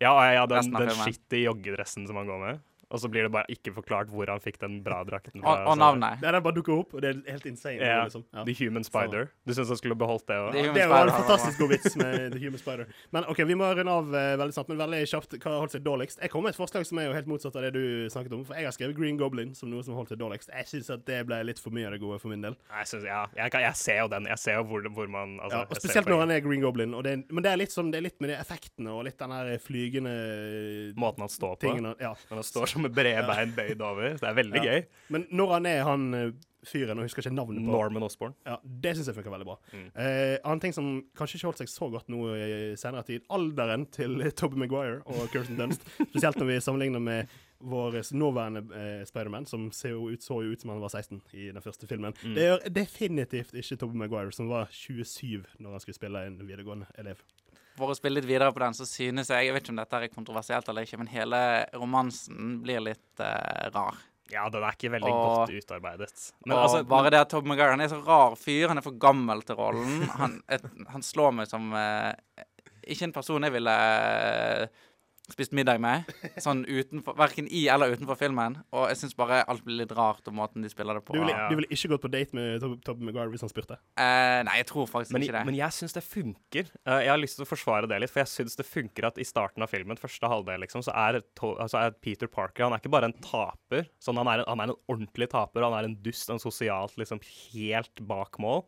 D: Ja, ja, ja, den, den
E: skitte
D: skittige joggedressen som han går med. Og så blir det bare ikke forklart hvor han fikk den bra drakten
E: Og, og navnet.
G: Nei, den bare dukker opp, og det er helt insane.
D: Ja,
G: liksom. Ja.
D: The Human Spider. Du syns han skulle beholdt det? Og...
G: Det var en fantastisk god vits med The Human Spider. Men OK, vi må runde av uh, veldig snart, men veldig kjapt. Hva holdt seg dårligst? Jeg kom med et forslag som er jo helt motsatt av det du snakket om. For jeg har skrevet Green Goblin som noe som holdt seg dårligst. Jeg syns at det ble litt for mye av det gode for min del.
D: Jeg, synes, ja, jeg, kan, jeg ser jo den. Jeg ser jo hvor, hvor man altså,
G: Ja, og Spesielt når han er Green Goblin. Og det men det er litt sånn, det er litt med de effektene og litt den her flygende
D: Måten han står på.
G: tingene. Ja.
D: Når han står som med brede bein bøyd over. Det er veldig gøy.
G: Men når han er han eh, fyren, og husker ikke navnet på
D: Norman Osborn.
G: Ja, Det syns jeg funker veldig bra.
D: Mm.
G: Eh, annen ting som kanskje ikke holdt seg så godt nå i senere tid, alderen til (laughs) Tobey Maguire og Kirsten Dunst. Spesielt når vi sammenligner med vår nåværende eh, Spiderman, som ser jo ut, så jo ut som han var 16 i den første filmen.
D: Mm.
G: Det gjør definitivt ikke Tobey Maguire, som var 27 når han skulle spille en videregående elev.
E: For å spille litt videre på den, så synes jeg Jeg vet ikke om dette er kontroversielt eller ikke, men hele romansen blir litt uh, rar.
D: Ja, den er ikke veldig
E: Og-
D: godt utarbeidet. Men
E: og
D: altså,
E: bare det at Tob McGuire han er så rar fyr, han er for gammel til rollen. Han, et, han slår meg som uh, Ikke en person jeg ville eh, spist middag med, sånn utenfor, verken i eller utenfor filmen. Og jeg syns bare alt blir litt rart, og måten de spiller det på.
G: Du ville
D: Ja.
G: vil ikke gått på date med Tob- McGuire Maguire hvis han spurte?
E: Uh, nei, jeg tror faktisk
D: men,
E: ikke det.
D: men jeg syns det funker. Uh, jeg har lyst til å forsvare det litt, for jeg syns det funker at i starten av filmen, første halvdel, liksom, så er, to, altså er Peter Parker Han er ikke bare en taper. Sånn, han, er en, han er en ordentlig taper. Han er en dust, en sosialt liksom helt bak mål.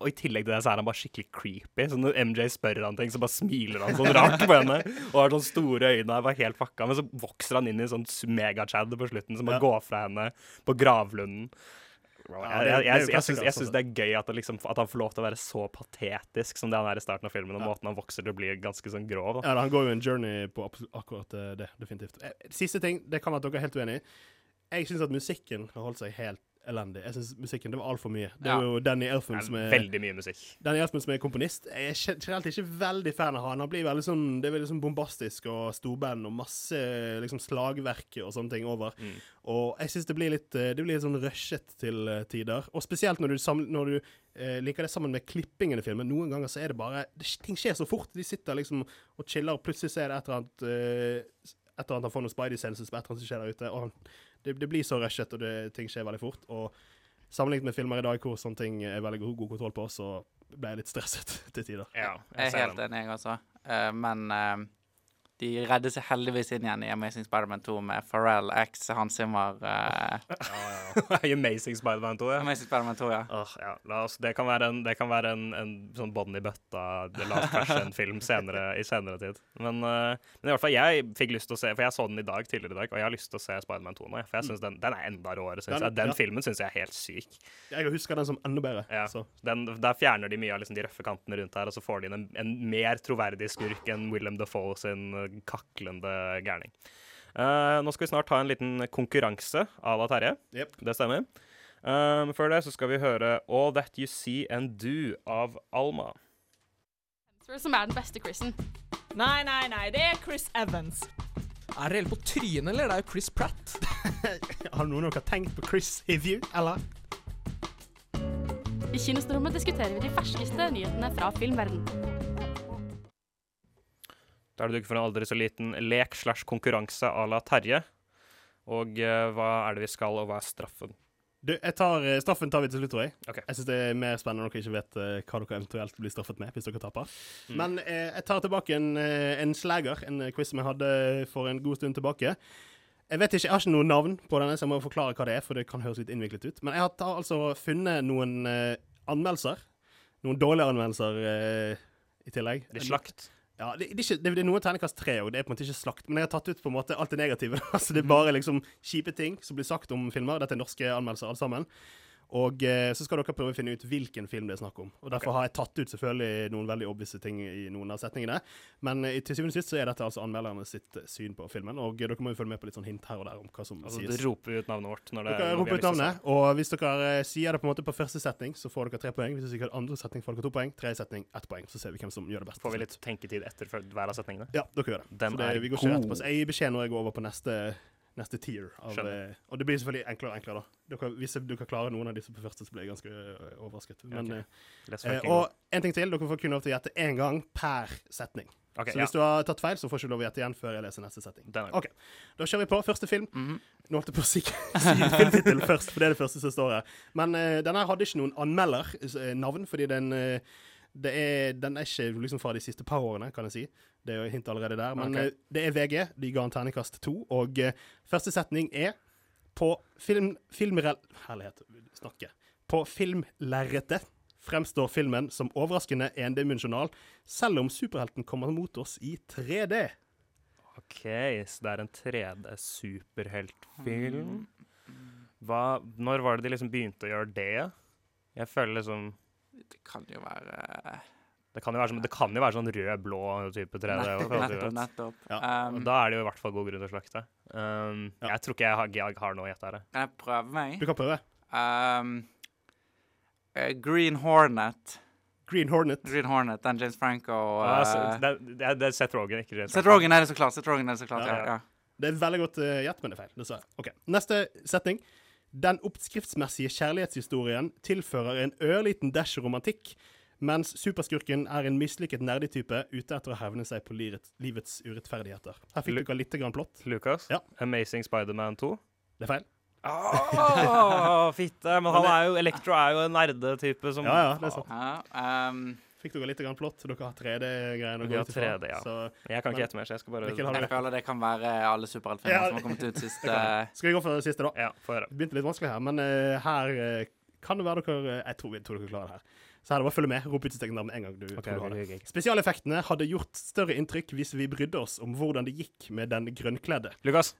D: Og i tillegg til det så er han bare skikkelig creepy. Så når MJ spør han ting, så bare smiler han sånn rart på henne. Og har sånne store øyne og er helt fucka. Men så vokser han inn i sånn megachad på slutten, som bare
G: Ja.
D: går fra henne på gravlunden. Jeg, jeg, jeg, jeg, syns, syns
G: altså.
D: det er gøy at, liksom, at han får lov til å være så patetisk som det han er i starten av filmen, og måten han vokser til å bli ganske sånn grov. Da.
G: Ja, Han går jo en journey på akkurat eh, det, definitivt. Eh, Siste ting, det kan være at dere er helt uenige. Jeg syns at musikken har holdt seg helt elendig. Jeg synes musikken, Det var altfor mye. Det er
E: Ja.
G: jo Danny Elfman som
D: er veldig mye musikk.
G: Danny Elfman som er komponist. Jeg er generelt ikke veldig fan av han. Han blir veldig sånn, Det er veldig sånn bombastisk og storband og masse liksom slagverk og sånne ting over.
D: Mm.
G: Og jeg syns det blir litt eh, Det blir litt sånn rushet til eh, tider. Og spesielt når du, når du eh, liker det sammen med klippingen i filmen. Noen ganger så er det bare det, Ting skjer så fort. De sitter liksom og chiller, og plutselig så er det et eller annet eh, Et eller annet han får noen Spidey-senses på et eller annet som skjer der ute. Og han, det, det blir så rushet, og det, ting skjer veldig fort. Og sammenlignet med filmer i dag hvor sånne ting er veldig god, god kontroll på, så ble jeg litt stresset (laughs) til tider.
D: Ja,
E: Jeg er helt enig, jeg også. Uh, men eh, de redder seg heldigvis inn igjen i Amazing Spider-Man 2 med Pharrell X, Hans Zimmer uh,
D: Amazing Spider-Man 2, ja.
E: Amazing Spider-Man 2, ja.
D: Oh, ja. La oss, det kan være en, det kan være en, en sånn bånd i bøtta, The Last Fashion-film senere, i senere tid. Men, uh, men i hvert fall, jeg fikk lyst til å se For jeg så den i dag, tidligere i dag, og jeg har lyst til å se Spider-Man 2 nå. For jeg synes den, den er enda råere, syns
G: Den-
D: jeg. Den
G: ja.
D: filmen syns jeg er helt syk.
G: Jeg husker den som enda bedre.
D: Ja.
G: Så.
D: Den, der fjerner de mye av liksom, de røffe kantene rundt her, og så får de inn en, en mer troverdig skurk enn Willem Defoe sin eh, kaklende gærning. Uh, nå skal vi snart ha en liten konkurranse à la Terje.
G: Yep.
D: Det stemmer. Eh, Men før det så skal vi høre All That You See And Do av Alma.
J: Som er den beste Chrisen.
I: Nei, nei, nei, det er Chris Evans.
H: Er det helt på trynet, eller? Det er jo Chris Pratt. (laughs)
G: Har noen av dere tenkt på Chris Hivju, eller?
J: I Kinostrommet diskuterer vi de ferskeste nyhetene fra filmverden.
D: Da er det dukket for en aldri så liten lek slash konkurranse à la Terje. Og uh, hva er det vi skal, og hva er straffen?
G: Du, jeg tar, eh, straffen tar vi til slutt, tror jeg.
D: Okay.
G: Jeg syns det er mer spennende når dere ikke vet uh, hva dere eventuelt blir straffet med hvis dere taper.
D: Mm.
G: Men uh, jeg tar tilbake en, en slager, en quiz som jeg hadde for en god stund tilbake. Jeg vet ikke, jeg har ikke noe navn på denne, så jeg må forklare hva det er, for det kan høres litt innviklet ut. Men jeg har altså funnet noen anmeldelser. Noen dårlige anmeldelser eh, i tillegg.
D: De slakt.
G: Ja, det, det, er ikke, det, det er noe terningkast tre òg. Det er på en måte ikke slakt. Men jeg har tatt ut på en måte alt det negative. (laughs) altså Det er bare liksom kjipe ting som blir sagt om filmer. Dette er norske anmeldelser, alle sammen. Og eh, så skal dere prøve å finne ut hvilken film det er snakk om. Og Derfor har jeg tatt ut selvfølgelig noen veldig obvise ting i noen av setningene. Men eh, til syvende og sist så er dette altså anmelderne sitt eh, syn på filmen. Og eh, dere må jo følge med på litt sånn hint her og der om hva som
D: Altså,
G: sies.
D: Altså roper ut navnet vårt når det
G: Dere roper ut navnet, og hvis dere eh, sier det på en måte på første setning, så får dere tre poeng. Hvis dere sier andre setning, får dere to poeng. Tredje setning, ett poeng. Så ser vi hvem som gjør det best.
D: Får vi litt tenketid etter hver av setningene?
G: Ja, dere gjør det.
D: Den
G: så det, vi går ikke rett
D: god.
G: på. Så jeg gir beskjed når jeg går over på neste, neste tier. Av, eh, og det blir selvfølgelig enklere og enklere, da. Dere, hvis du dere klarer noen av disse på første, så blir jeg ganske eh, overrasket. Men,
D: okay.
G: eh, eh, og en ting til. Dere får kun lov til å gjette én gang per setning.
D: Okay,
G: så
D: ja.
G: hvis du har tatt feil, så får du ikke lov å gjette igjen før jeg leser neste
D: er
G: OK. Da kjører vi på. Første film.
E: Mhm.
G: Nå holdt jeg på å si, (laughs) filmtittel først, for det er det første som står her. Men uh, denne hadde ikke noen anmelder-navn, fordi den uh, det er, den er ikke liksom fra de siste par årene, kan jeg si. Det er jo hint allerede der. Men
D: okay.
G: eh, det er VG. De ga en terningkast to. Og eh, første setning er På film... Filmrel... Herlighet, snakke. På filmlerretet fremstår filmen som overraskende endimensjonal, selv om superhelten kommer mot oss i 3D.
D: OK, så det er en 3D-superheltfilm. Hva Når var det de liksom begynte å gjøre det? Jeg føler liksom
E: Det kan jo være
D: Det kan jo være, som, det kan jo være sånn rød-blå type 3D. også, for alt vi
E: Nettopp, nettopp.
G: Ja,
E: Um,
D: da er det jo i hvert fall god grunn til å slakte. Um,
G: Ja.
D: Jeg tror ikke jeg har, jeg har noe å gjette her.
E: kan jeg prøve meg?
G: Du kan prøve.
E: Um, eh, Green Hornet.
G: Green Hornet.
E: Green Hornet, den James Franco
D: så
E: uh,
D: det, er- det, er- det er Seth Rogen, ikke James
E: Seth
D: Rogan
E: Rogen er det så klart. Seth Rogen er det så klart,
G: Ja,
E: ja.
G: ja.
E: ja.
G: Det er veldig godt uh, gjett, men det er feil. Dessverre. Ok, Neste setning. Den oppskriftsmessige kjærlighetshistorien tilfører en ørliten dash romantikk, mens superskurken er en mislykket nerdetype ute etter å hevne seg på livets urettferdigheter. Her fikk
D: Lu-
G: dere litt grann plott.
D: Lucas,
G: Ja.
D: Amazing Spiderman 2.
G: Det er feil.
D: Oh, (laughs) fitte! Men han er jo Electro er jo en nerdetype som
G: Ja, ja, det er sant.
E: Ja, um,
G: Fikk dere litt grann plott. Dere har 3D-greiene. å
D: Vi
G: gå
D: har
G: ut ifra.
D: 3D, ja.
G: Så
D: Jeg kan
G: Men-
D: ikke gjette mer, så jeg skal bare
E: jeg føler det kan være alle superheltfilmer
G: Ja,
E: som har kommet ut (laughs)
G: det
E: siste.
G: Skal vi gå for det siste, da?
D: Ja, få høre.
G: Det begynte litt vanskelig her, men uh, her uh, kan det være dere Jeg tror, jeg tror dere klarer det her. Så her er det bare å følge med. Rop ut navnet med en gang du
D: okay,
G: tror du har det. Spesialeffektene hadde gjort større inntrykk hvis vi brydde oss om hvordan det gikk med den grønnkledde.
D: Lukas.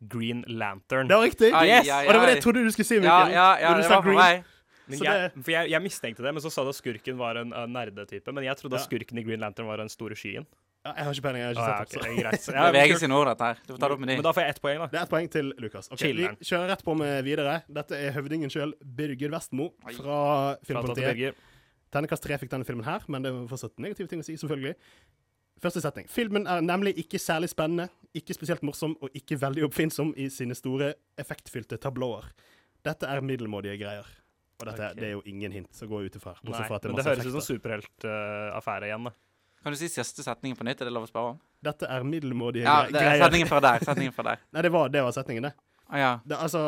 D: Green Lantern.
G: Det var riktig!
E: Ai,
G: yes!
E: ai,
G: Og det var det jeg trodde du skulle si, Mikael.
E: Ja, ja, ja,
G: Når du
E: det
G: sa
E: var for
G: green.
D: Men jeg, for jeg, jeg mistenkte det, men så sa du at skurken var en uh, nerdetype. Men jeg trodde at skurken i Green Lantern var den store skyen.
G: Ja, jeg har ikke peiling. Jeg har
D: Ah,
G: ikke sett
D: okay.
G: det. Så.
E: Det er VG sine ord, dette her. Du får ta det opp med
D: Men da får jeg ett poeng, da.
G: Det er ett poeng til Lukas. Ok, Vi kjører rett på med videre. Dette er høvdingen sjøl, Birger Vestmo, fra Filmpolitiet. Ternekast tre fikk denne filmen her, men det var fortsatt negative ting å si, selvfølgelig. Første setning. Filmen er nemlig ikke særlig spennende, ikke spesielt morsom og ikke veldig oppfinnsom i sine store, effektfylte tablåer. Dette er middelmådige greier. Og dette
D: okay.
G: det er jo ingen hint som går ut ifra.
D: Nei,
G: Bortsett fra at det er
D: men det høres ut som superheltaffære uh, igjen, da.
E: Kan du si siste setningen på nytt? Er det lov å spørre om?
G: Dette er middelmådige
E: Ja, det er
G: greier.
E: setningen fra der. (laughs) Setningen fra der.
G: Nei, det var, det var setningen, det.
E: Ah, ja.
G: det. Altså,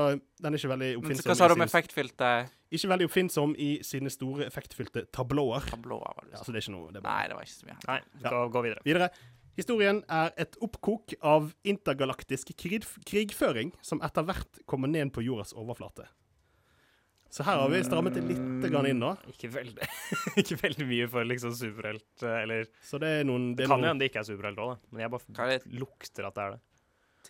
G: den er ikke veldig
E: Men
G: oppfinnsom.
E: hva sa du om effektfylte
G: Ikke veldig oppfinnsom i sine store, effektfylte tablåer.
E: tablåer? var det
G: Ja, så det er ikke noe. Det er
E: Nei, det var ikke så mye.
D: Nei, vi skal gå videre.
G: Videre. Historien er et oppkok av intergalaktisk krig krigføring som etter hvert kommer ned på jordas overflate. Så her har vi strammet det litt inn, da.
D: Ikke veldig, (laughs) ikke veldig mye for liksom superhelt, eh, eller
G: Så det er noen
D: Det
G: det
D: kan jo
G: noen,
D: det ikke er superhelt òg, da. Men jeg bare
E: er
D: lukter at det er det.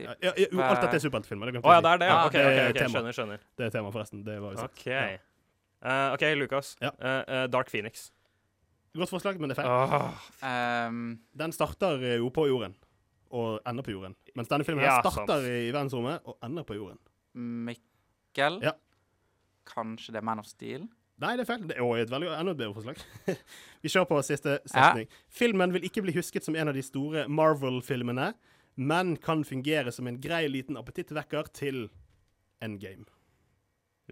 G: Ja, ja, jo, Alt dette er superheltfilmer. Det
D: Å
G: glemte
D: ja, det er det, ja.
E: Ja,
D: OK,
G: det er
D: ok, ok,
G: tema.
D: skjønner, skjønner.
G: Det er tema, forresten. Det var jo sagt.
D: OK.
G: Ja.
D: Eh, OK, Lucas.
G: Ja.
D: uh, eh, Dark Phoenix.
G: Godt forslag, men det er feil.
D: Oh.
E: Um.
G: Den starter jo på jorden, og ender på jorden. Mens denne filmen
D: Ja,
G: her starter
D: sant.
G: i verdensrommet og ender på jorden.
E: Mikkel?
G: Ja.
E: Kanskje det er Man of Steel?
G: Nei, det er feil. Det er et veldig enda et bedre forslag. (laughs) Vi kjører på siste setning. Filmen vil ikke bli husket som en av de store Marvel-filmene, men kan fungere som en grei liten appetittvekker til Endgame.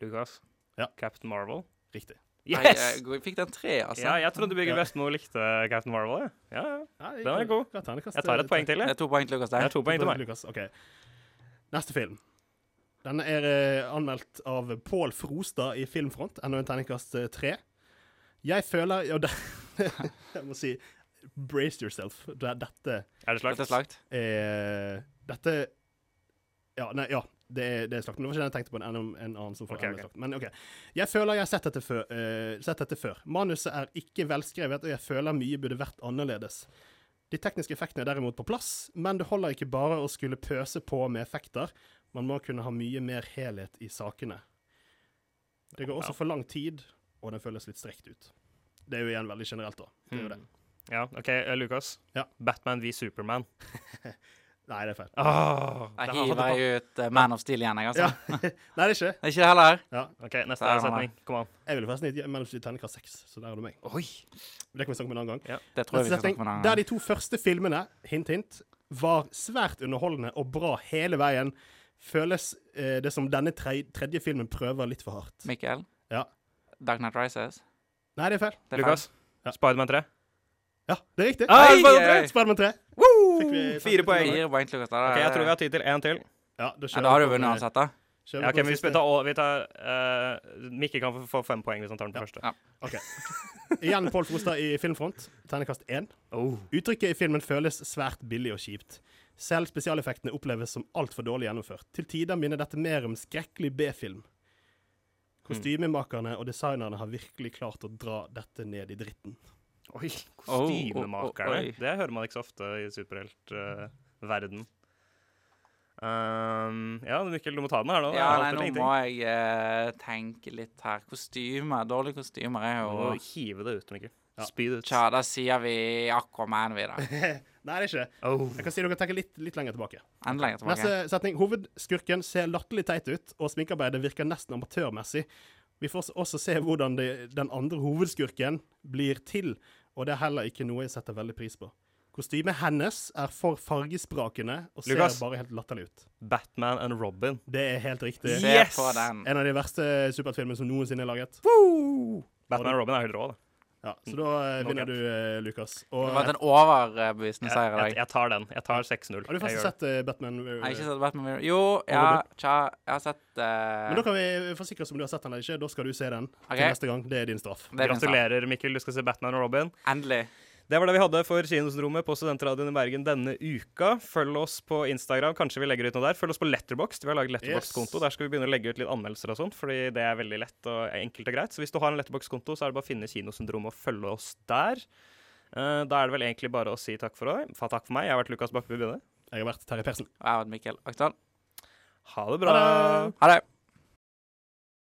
D: Lucas.
G: Ja.
D: Captain Marvel.
G: Riktig.
E: Nei, jeg fikk den tre, altså.
D: Ja, jeg trodde Birger
G: Ja.
D: Vestmo likte Captain Marvel. Ja, ja.
G: Ja,
D: Den er god. Jeg tar et poeng til,
E: Det er to poeng til Lukas
D: Det er to poeng til meg.
G: Lukas, ok. Neste film. Denne er eh, anmeldt av Pål Frostad i Filmfront. Enda en terningkast eh, tre. Jeg føler Ja, (laughs) det, jeg må si Brace yourself. Dette
D: Er det slakt?
E: Dette er slakt.
G: er Dette Ja, nei, ja. Det er, det er slakt. Men det var ikke den jeg tenkte på. En, en, en annen som får
D: okay,
G: en slakt. Men OK. Jeg føler jeg har sett dette, før, uh, sett dette før. Manuset er ikke velskrevet, og jeg føler mye burde vært annerledes. De tekniske effektene er derimot på plass, men det holder ikke bare å skulle pøse på med effekter. Man må kunne ha mye mer helhet i sakene. Det går også for lang tid, og den føles litt strekt ut. Det er jo igjen veldig generelt, da. Det er jo det.
D: Mm. Ja, OK, Lukas.
G: Ja.
D: Batman v Superman. (laughs)
G: Nei, det er feil.
D: Oh,
E: Jeg hiver jeg ut eh, Man of Steel igjen, jeg, altså.
G: Ja. (laughs) Nei, det er ikke.
E: Det er ikke det heller.
G: Ja.
D: OK, neste
E: Der
D: setning. Kom an.
G: Jeg ville forresten gitt mellom terningkast seks, så der har du meg.
D: Oi!
G: Det kan vi snakke om en annen gang.
E: Det tror jeg vi skal snakke om en annen gang.
G: Der de to første filmene, hint, hint, var svært underholdende og bra hele veien, føles eh, det som denne tre tredje filmen prøver litt for hardt.
E: Mikkel?
G: Ja.
E: Dark Knight Rises?
G: Nei, det er feil.
E: Det er
D: Lukas?
G: Ja.
D: Spiderman 3.
G: Ja, det er riktig.
D: Oi,
E: Spider-Man.
G: Spiderman 3.
D: Woo! Fire poeng.
E: Fire poeng til Lukas.
D: Ok, Jeg tror vi har tid til én til.
G: Ja, da,
E: Ja, da har du vunnet uansett, da.
G: Kjører
D: Ja, ok, vi, tar, og vi tar uh, Mikke kan få- fem poeng hvis han tar den på første.
E: Ja.
G: Ok. Igjen Pål Frostad i Filmfront. Ternekast én.
D: Oh.
G: Uttrykket i filmen føles svært billig og kjipt. Selv spesialeffektene oppleves som altfor dårlig gjennomført. Til tider minner dette mer om skrekkelig B-film. Kostymemakerne og designerne har virkelig klart å dra dette ned i dritten.
D: Oi, kostymemakerne.
E: oh, oh.
D: Det hører man ikke så ofte i superheltverden. um, ja, Mikkel, du må ta den her nå.
E: Ja, nei, nå må jeg uh, tenke litt her. Kostymer. Dårlige kostymer er
D: Du
E: jo
D: må hive det ut, Mikkel.
G: Ja.
D: Speed it.
E: Tja, da sier vi Aquaman, vi, da.
G: Nei, det er ikke det.
D: Oh.
G: Jeg kan si dere kan tenke litt, litt lenger tilbake.
E: Enda lenger tilbake.
G: Neste setning. Hovedskurken ser latterlig teit ut, og sminkearbeidet virker nesten amatørmessig. Vi får også se hvordan det, den andre hovedskurken blir til, og det er heller ikke noe jeg setter veldig pris på. Kostymet hennes er for fargesprakende og ser
D: Lukas.
G: bare helt latterlig ut.
D: Batman and Robin.
G: Det er helt riktig.
D: Yes!
G: En av de verste superheltfilmene som noensinne er laget.
D: Batman og Robin er helt rå, det.
G: Ja, så da eh, vinner du, eh, Lukas.
E: Det
G: Og
E: har vært en overbevisende
D: Jeg,
E: seier i
D: jeg,
E: dag.
D: jeg tar den. Jeg tar 6-0.
G: har du
D: Jeg
G: faktisk
D: gjør det.
G: sett eh, Batman?
E: Jeg har ikke sett Batman Mirror. Jo, ja, tja, jeg har sett eh,
G: Men da kan vi forsikre oss om du har sett den eller ikke. Da skal du se den
E: Ok.
G: til neste gang. Det er din straff.
E: det er min sak.
D: Gratulerer, Mikkel. Du skal se Batman og Robin.
E: Endelig.
D: Det var det vi hadde for Kinosyndromet på Studentradioen i Bergen denne uka. Følg oss på Instagram. Kanskje vi legger ut noe der. Følg oss på Letterboxd. Vi har laget Letterboxd-konto.
G: Yes.
D: Der skal vi begynne å legge ut litt anmeldelser og sånt, fordi det er veldig lett og enkelt og greit. Så hvis du har en Letterboxd-konto, så er det bare å finne Kinosyndromet og følge oss der. Eh, da er det vel egentlig bare å si takk for deg. Fa- Takk for meg. Jeg har vært Lukas Bakkeby Bjønne.
G: Jeg har vært Terje Persen.
E: Og jeg har vært Mikkel Akdal.
D: Ha det bra.
G: Ha det.
E: Ha det.